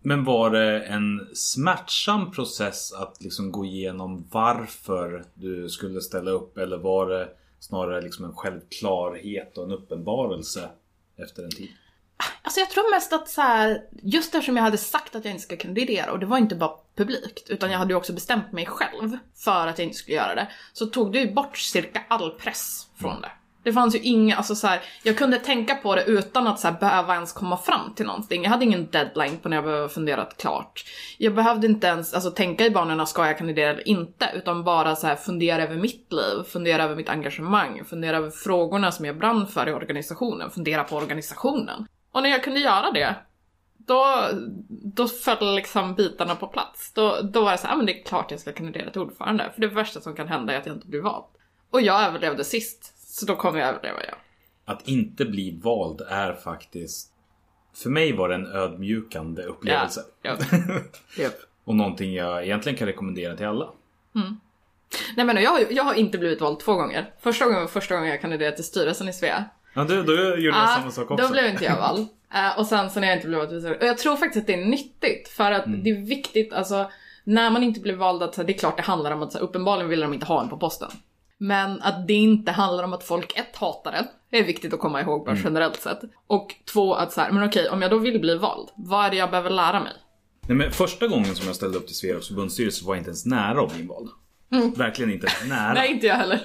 Men var det en smärtsam process att liksom gå igenom varför du skulle ställa upp? Eller var det snarare liksom en självklarhet och en uppenbarelse efter en tid? Alltså jag tror mest att så här, just eftersom jag hade sagt att jag inte ska kandidera och det var inte bara publikt utan jag hade ju också bestämt mig själv för att jag inte skulle göra det. Så tog det ju bort cirka all press från det. Det fanns ju inga, alltså så här, jag kunde tänka på det utan att så här, behöva ens komma fram till någonting. Jag hade ingen deadline på när jag behövde funderat klart. Jag behövde inte ens alltså, tänka i banorna, ska jag kandidera eller inte? Utan bara så här, fundera över mitt liv, fundera över mitt engagemang, fundera över frågorna som jag brann för i organisationen, fundera på organisationen. Och när jag kunde göra det, då, då föll liksom bitarna på plats. Då, då var det så här, ah, men det är klart jag ska kandidera till ordförande. För det värsta som kan hända är att jag inte blir vald. Och jag överlevde sist, så då kommer jag överleva jag. Att inte bli vald är faktiskt... För mig var det en ödmjukande upplevelse. Ja, Japp. Och någonting jag egentligen kan rekommendera till alla. Nej men jag, har jag har inte blivit vald två gånger. Första gången var första gången jag kandiderade till styrelsen i Svea. Ja, du, då gjorde jag Ja, samma sak också. Då blev inte jag vald. Eh, och sen så när jag inte blev vald. Och jag tror faktiskt att det är nyttigt. För att Mm. det är viktigt, alltså när man inte blir vald, att, det är klart det handlar om att så här, uppenbarligen vill de inte ha en på posten. Men att det inte handlar om att folk ett hatar en. Det är viktigt att komma ihåg bara Mm. generellt sett. Och två att så här, men okej om jag då vill bli vald, vad är det jag behöver lära mig? Nej, men första gången som jag ställde upp till Svearoks förbundsstyrelse var jag inte ens nära att bli invald. Verkligen inte nära. Mm. Nej inte jag heller.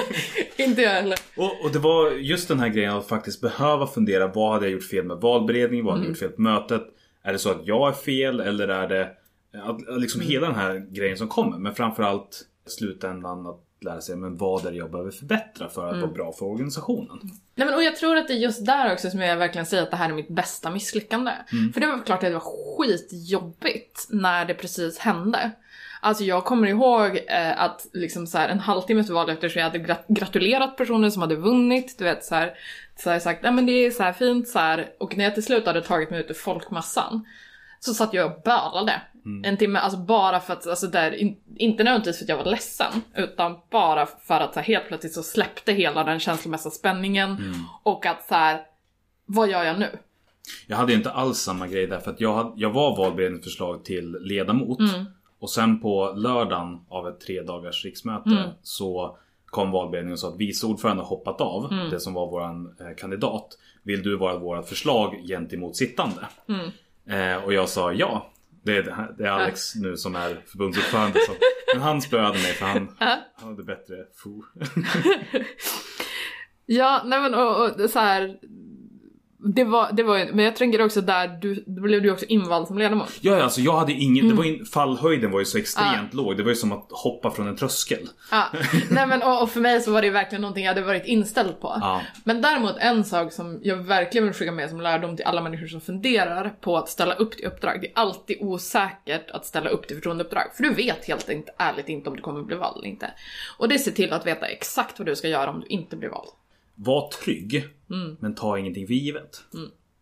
inte jag heller. Och, och det var just den här grejen att faktiskt behöva fundera. Vad hade jag gjort fel med valberedningen? Vad hade jag gjort fel på mötet? Är det så att jag är fel eller är det att, liksom hela den här grejen som kommer? Men framförallt slutändan att lära sig men vad är det jag behöver förbättra för att vara bra för organisationen. Nej men och jag tror att det är just där också som jag verkligen säger att det här är mitt bästa misslyckande. För det var klart att det var skitjobbigt när det precis hände. Alltså jag kommer ihåg eh, att liksom så här, en halvtimme efter valet efter så jag hade gra- gratulerat personer som hade vunnit, du vet så här, så jag sagt nej men det är så här fint så här. och när jag till slut hade tagit mig ut ur folkmassan så satt jag och bölade en timme, alltså bara för att, alltså där, in, inte nödvändigtvis för att jag var ledsen, utan bara för att så här, helt plötsligt så släppte hela den känslomässiga spänningen och att så här, vad gör jag nu? Jag hade inte alls samma grej där för att jag, hade, jag var valberedningsförslag till ledamot. Och sen på lördagen av ett tre dagars riksmöte så kom valberedningen och sa att vice ordförande hoppat av. Det som var våran eh, kandidat. Vill du vara vårt förslag gentemot sittande? Eh, och jag sa ja. Det är, det här- det är Alex nu som är förbundsordförande. Så, men han spöade mig för han, han hade bättre fo. Ja, nej men och, och så här. Det var, det var men jag tänker också där, du, då blev du också invald som ledamot. Ja, alltså jag hade ingen, det var ju, fallhöjden var ju så extremt låg. Det var ju som att hoppa från en tröskel. Ja, nej men och, och för mig så var det verkligen någonting jag hade varit inställd på. Ja. Men däremot en sak som jag verkligen vill skicka med som lärdom till alla människor som funderar på att ställa upp till uppdrag. Det är alltid osäkert att ställa upp till förtroendeuppdrag. För du vet helt enkelt ärligt inte om du kommer bli vald eller inte. Och det ser till att veta exakt vad du ska göra om du inte blir vald. Var trygg, Mm. men ta ingenting för givet.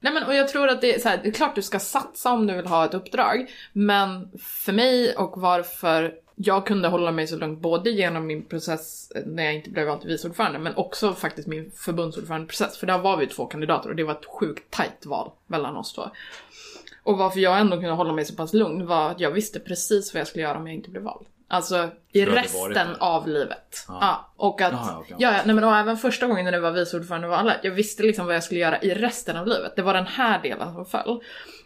Nej men och jag tror att det är så här, det är klart du ska satsa om du vill ha ett uppdrag. Men för mig och varför jag kunde hålla mig så lugnt både genom min process när jag inte blev vald till vice ordförande men också faktiskt min förbundsordförandeprocess. För där var vi två kandidater och det var ett sjukt tajt val mellan oss två. Och varför jag ändå kunde hålla mig så pass lugn var att jag visste precis vad jag skulle göra om jag inte blev vald. Alltså i du resten av livet. Ja. och att, okej. ja, nej men och även första gången när det var vice ordförande valet, jag visste liksom vad jag skulle göra i resten av livet. Det var den här delen som föll.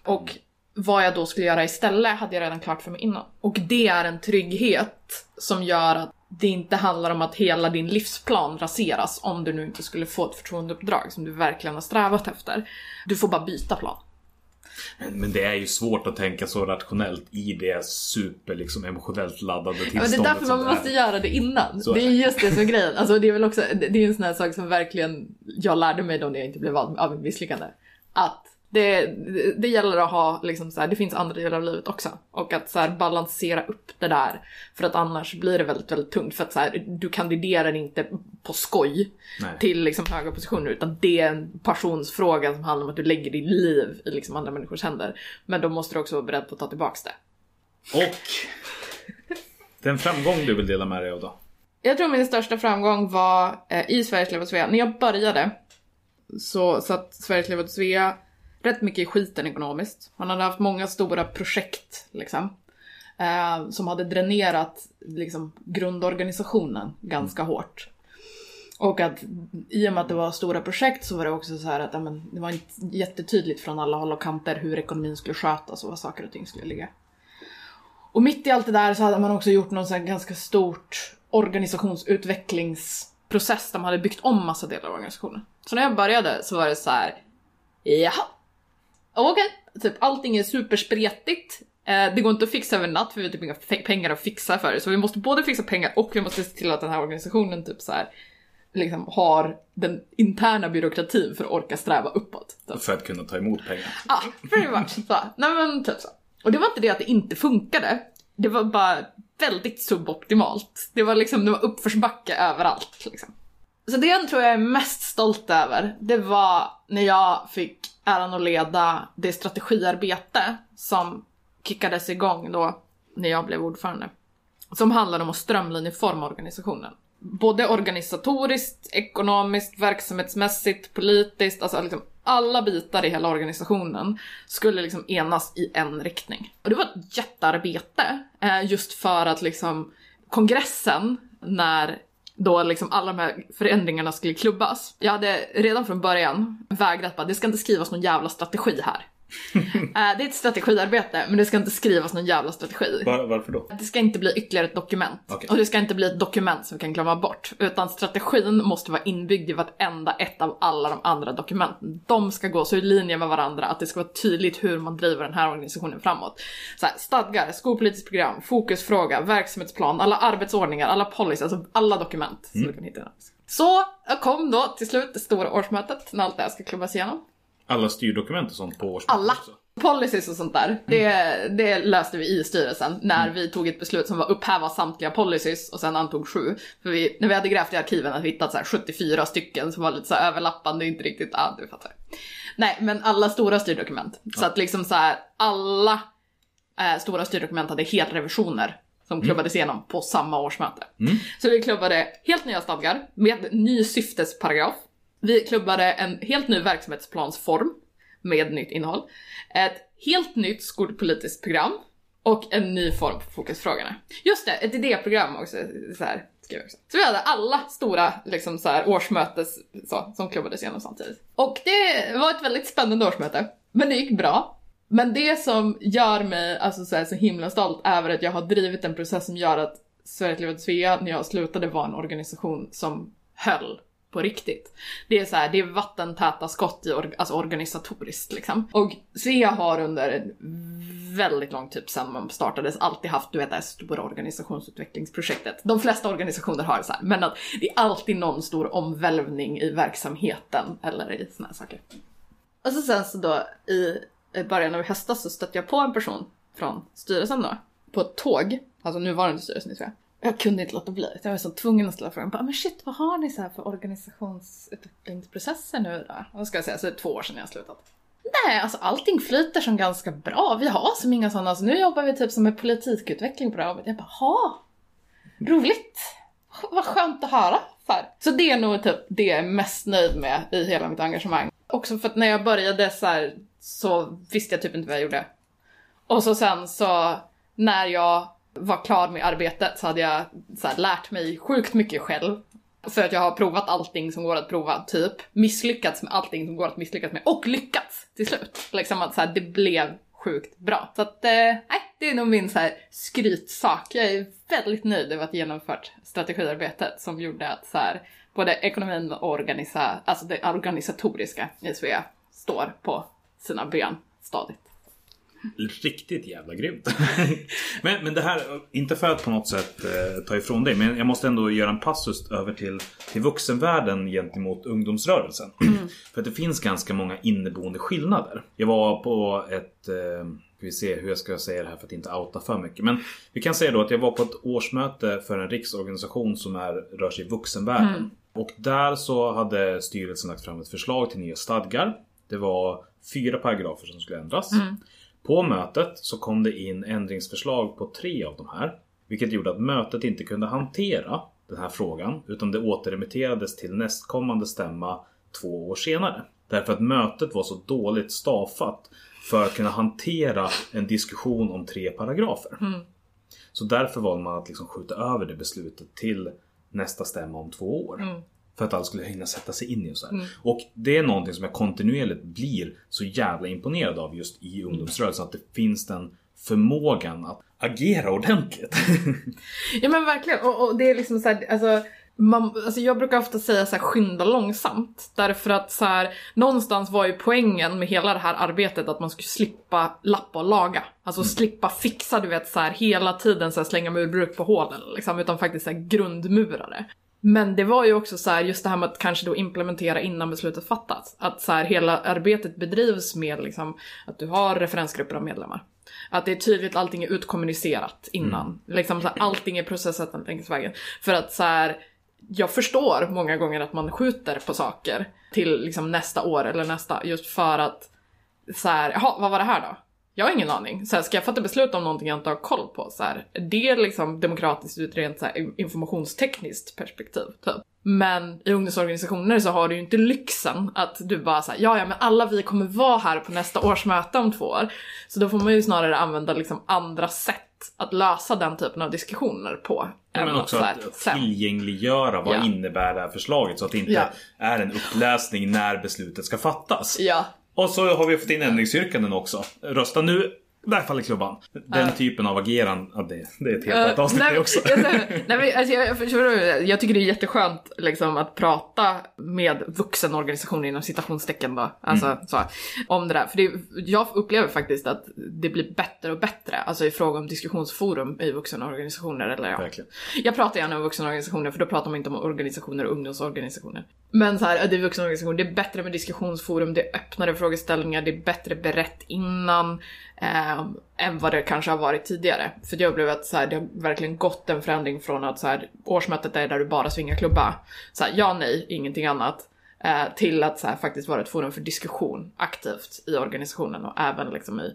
Och vad jag då skulle göra istället hade jag redan klart för mig innan. Och det är en trygghet som gör att det inte handlar om att hela din livsplan raseras om du nu inte skulle få ett förtroendeuppdrag som du verkligen har strävat efter. Du får bara byta plan. Men, men det är ju svårt att tänka så rationellt i det super liksom emotionellt laddade Ja, tillståndet men det är därför man måste göra det innan. Så det är just det som är grejen. Alltså det är väl också, det är en sån här sak som verkligen jag lärde mig då när jag inte blev vald av mitt misslyckande. Att det, det, det gäller att ha liksom så här, det finns andra delar av livet också. Och att så här, balansera upp det där. För att annars blir det väldigt, väldigt tungt. För att så här, du kandiderar inte på skoj Nej. till liksom höga positioner. Utan det är en passionsfråga som handlar om att du lägger ditt liv i liksom andra människors händer. Men då måste du också vara beredd på att ta tillbaks det. Och den framgång du vill dela med dig av då? Jag tror min största framgång var eh, i Sveriges Levande Svea. När jag började så satt Sveriges Levande Svea rätt mycket i skiten ekonomiskt. Man hade haft många stora projekt liksom. Eh, som hade dränerat liksom, grundorganisationen ganska hårt. Och att i och med att det var stora projekt så var det också så här att ja, men, det var inte jättetydligt från alla håll och kanter hur ekonomin skulle skötas och var saker och ting skulle ligga. Och mitt i allt det där så hade man också gjort någon sån här ganska stort organisationsutvecklingsprocess där man hade byggt om massa delar av organisationen. Så när jag började så var det så här, jaha, okej, typ allting är superspretigt. Eh, det går inte att fixa över en natt för vi har typ inga pengar att fixa för det. Så vi måste både fixa pengar och vi måste se till att den här organisationen typ så här liksom har den interna byråkratin för att orka sträva uppåt. Typ. För att kunna ta emot pengar. Ja, pretty much. Så. Nej men typ så. Och det var inte det att det inte funkade. Det var bara väldigt suboptimalt. Det var liksom, det var uppförsbacke överallt liksom. Så det jag tror jag är mest stolt över, det var när jag fick äran att leda det strategiarbete som kickades igång då när jag blev ordförande. Som handlade om att strömlinjeforma organisationen. Både organisatoriskt, ekonomiskt, verksamhetsmässigt, politiskt, alltså liksom alla bitar i hela organisationen skulle liksom enas i en riktning. Och det var ett jättearbete, eh, just för att liksom kongressen, när då liksom alla de här förändringarna skulle klubbas. Jag hade redan från början vägrat bara, det ska inte skrivas någon jävla strategi här. Eh, det är ett strategiarbete, men det ska inte skrivas någon jävla strategi. Var, varför då? Det ska inte bli ytterligare ett dokument. Okej. Och det ska inte bli ett dokument som vi kan glömma bort. Utan strategin måste vara inbyggd i vartenda ett av alla de andra dokumenten. De ska gå så i linje med varandra att det ska vara tydligt hur man driver den här organisationen framåt. Så här, stadgar, skolpolitiskt program, fokusfråga, verksamhetsplan, alla arbetsordningar, alla policies, alltså alla dokument som du kan hitta. Så kom då till slut det stora årsmötet när allt det här ska klubbas igenom. Alla styrdokument och sånt på årsmötet Alla också? policies och sånt där, det, det löste vi i styrelsen när vi tog ett beslut som var upphäva samtliga policies och sen antog sju. För vi, när vi hade grävt i arkiven hade vi hittat så här 74 stycken som var lite så överlappande, inte riktigt, ja du fattar. Nej, men alla stora styrdokument. Så att liksom så här, alla eh, stora styrdokument hade helrevisioner som klubbades igenom på samma årsmöte. Så vi klubbade helt nya stadgar med ny syftesparagraf. Vi klubbade en helt ny verksamhetsplansform med nytt innehåll. Ett helt nytt skolpolitiskt program och en ny form för fokusfrågorna. Just det, ett idéprogram också. Så, här, skrev jag också. så vi hade alla stora liksom, så här, årsmötes så, som klubbades igenom samtidigt. Och det var ett väldigt spännande årsmöte. Men det gick bra. Men det som gör mig alltså, så, här, så himla stolt är att jag har drivit en process som gör att Sveriges Svea när jag slutade var en organisation som höll på riktigt. Det är så här, det är vattentäta skott i or- alltså organisatoriskt liksom. Och Svea har under en väldigt lång tid sedan man startades alltid haft, du vet det här stora organisationsutvecklingsprojektet. De flesta organisationer har det så här, men att det är alltid någon stor omvälvning i verksamheten eller i såna här saker. Och så sen så då i början av höstas så stötte jag på en person från styrelsen då, på ett tåg, alltså nuvarande styrelsen i Sverige. Jag kunde inte låta bli, jag var så tvungen att ställa frågan, bara, men shit vad har ni så här för organisationsutvecklingsprocesser nu då? Vad ska jag säga, så det är två år sedan jag slutat. Nej, alltså allting flyter som ganska bra. Vi har som inga sådana, alltså, nu jobbar vi typ som med politikutveckling på det här. Jag bara, ha, roligt. Vad skönt att höra. För! så det är nog typ det jag är mest nöjd med i hela mitt engagemang. Också för att när jag började så här, så visste jag typ inte vad jag gjorde. Och så sen så när jag var klar med arbetet så hade jag så här, lärt mig sjukt mycket själv. För att jag har provat allting som går att prova, typ. Misslyckats med allting som går att misslyckas med och lyckats till slut. Liksom att så här, det blev sjukt bra. Så att, eh, nej, det är nog min så här, skrytsak. Jag är väldigt nöjd över att ha genomfört strategiarbetet som gjorde att så här, både ekonomin och organisa, alltså det organisatoriska i Svea står på sina ben stadigt. Riktigt jävla grymt. men, men det här, inte för att på något sätt eh, ta ifrån dig, men jag måste ändå göra en passus över till, till vuxenvärlden gentemot ungdomsrörelsen. för att det finns ganska många inneboende skillnader. Jag var på ett, eh, vi se hur jag ska säga det här för att inte outa för mycket. Men vi kan säga då att jag var på ett årsmöte för en riksorganisation som är, rör sig i vuxenvärlden. Och där så hade styrelsen lagt fram ett förslag till nya stadgar. Det var fyra paragrafer som skulle ändras. På mötet så kom det in ändringsförslag på tre av de här. Vilket gjorde att mötet inte kunde hantera den här frågan utan det återremitterades till nästkommande stämma två år senare. Därför att mötet var så dåligt staffat för att kunna hantera en diskussion om tre paragrafer. Så därför valde man att liksom skjuta över det beslutet till nästa stämma om två år. För att alla skulle hinna sätta sig in i och så här. Och det är någonting som jag kontinuerligt blir så jävla imponerad av just i ungdomsrörelsen. Att det finns den förmågan att agera ordentligt. Ja men verkligen, och, och det är liksom så här, alltså, man, alltså jag brukar ofta säga så här, skynda långsamt. Därför att så här, någonstans var ju poängen med hela det här arbetet att man skulle slippa lappa och laga. Alltså slippa fixa, du vet så här, hela tiden så här, slänga murbruk på hålen liksom, utan faktiskt så här, grundmurare. Men det var ju också så här, just det här med att kanske då implementera innan beslutet fattats. Att så här, hela arbetet bedrivs med liksom, att du har referensgrupper av medlemmar. Att det är tydligt, allting är utkommunicerat innan. Liksom så här, allting är processat längs vägen. För att så här, jag förstår många gånger att man skjuter på saker till liksom nästa år eller nästa, just för att så här, jaha, vad var det här då? Jag har ingen aning. Så här, ska jag fatta beslut om någonting jag inte har koll på? Så här, det är liksom demokratiskt ur ett rent så här, informationstekniskt perspektiv. Typ. Men i ungdomsorganisationer så har du ju inte lyxen att du bara säger ja ja men alla vi kommer vara här på nästa årsmöte om två år. Så då får man ju snarare använda liksom andra sätt att lösa den typen av diskussioner på. än Men att också att sen- tillgängliggöra vad Ja. innebär det här förslaget så att det inte Ja. är en uppläsning när beslutet ska fattas. Ja, och så har vi fått in ändringsyrkanden också. Rösta nu. Där faller klubban. Den typen av agerande, det, det är ett helt annat avsnitt nej, också. nej, men, alltså, jag, jag, jag tycker det är jätteskönt liksom, att prata med vuxenorganisationer inom citationstecken då. Alltså, Mm. så, om det där. För det, jag upplever faktiskt att det blir bättre och bättre. Alltså i fråga om diskussionsforum i vuxenorganisationer. Eller, ja. Verkligen. Jag pratar gärna om vuxenorganisationer för då pratar man inte om organisationer och ungdomsorganisationer. Men så här, det är vuxenorganisationer, det är bättre med diskussionsforum, det är öppnare frågeställningar, det är bättre berett innan eh, än vad det kanske har varit tidigare. För jag upplever att så här, det har verkligen gått en förändring från att så här, årsmötet är där du bara svingar klubba. Så här, ja, nej, ingenting annat. Eh, till att så här, faktiskt vara ett forum för diskussion aktivt i organisationen och även liksom i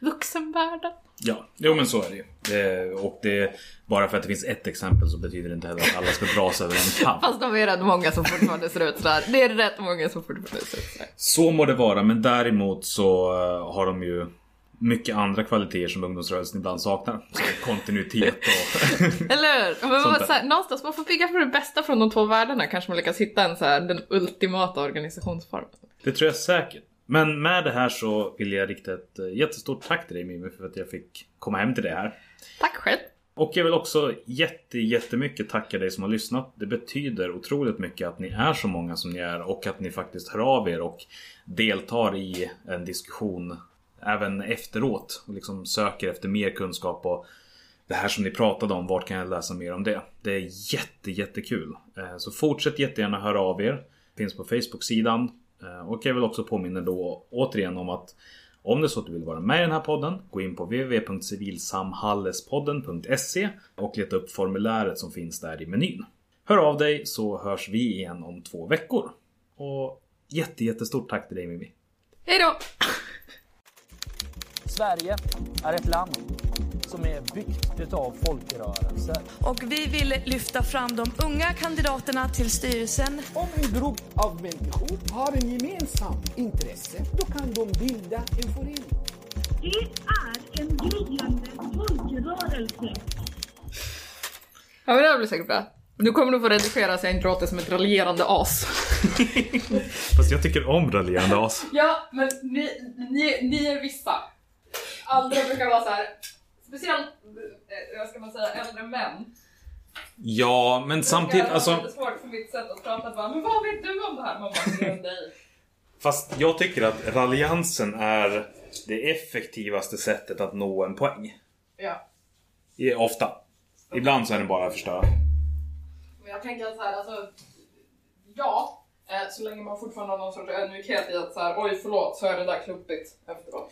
vuxenvärlden. Ja, jo men så är det ju. Det, och det, bara för att det finns ett exempel så betyder det inte heller att alla ska dras över en kam. Fast de är rätt många som fortfarande ser ut sådär. Det är rätt många som fortfarande ser ut sådär. Så må det vara, men däremot så eh, har de ju mycket andra kvaliteter som ungdomsrörelsen ibland saknar. Så kontinuitet och... Eller hur? Men man, så här, någonstans, man får bygga för det bästa från de två världarna. Kanske man lyckas hitta en så här, den ultimata organisationsformen. det tror jag säkert. Men med det här så vill jag rikta ett eh, jättestort tack till dig Mimmi för att jag fick komma hem till det här. Tack själv! Och jag vill också jätte, jättemycket tacka dig som har lyssnat. Det betyder otroligt mycket att ni är så många som ni är och att ni faktiskt hör av er och deltar i en diskussion även efteråt och liksom söker efter mer kunskap och det här som ni pratade om, vart kan jag läsa mer om det? Det är jätte, jättekul. Eh, så fortsätt jättegärna höra av er. Finns på Facebook-sidan. Eh, och jag vill också påminna då återigen om att om det är så att du vill vara med i den här podden, gå in på www.civilsamhallespodden.se och leta upp formuläret som finns där i menyn. Hör av dig så hörs vi igen om två veckor. Och jätte, jättestort tack till dig Mimmi. Hej då! Sverige är ett land som är byggt utav folkrörelser. Och vi vill lyfta fram de unga kandidaterna till styrelsen Om en grupp av människor har en gemensam intresse, då kan de bilda en förening. Det är en gryende folkrörelse. Ja men det här blir säkert bra. Nu kommer du få redigera så jag inte låter som ett raljerande as. Fast jag tycker om raljerande as. Ja, men ni, ni, ni är vissa. Andra brukar vara så här. speciellt, eh, vad ska man säga, äldre män. Ja, men samtidigt, Det alltså... är lite svårt för mitt sätt att prata bara, men vad vet du om det här? Man bara, "Det är dig. Fast jag tycker att raljansen är det effektivaste sättet att nå en poäng. Ja. Ofta. Ibland så är den bara att förstöra. Men jag tänker att så här, alltså, ja, eh, så länge man fortfarande har någon sorts ödmjukhet i att så här, oj förlåt, så är det där klumpigt efteråt.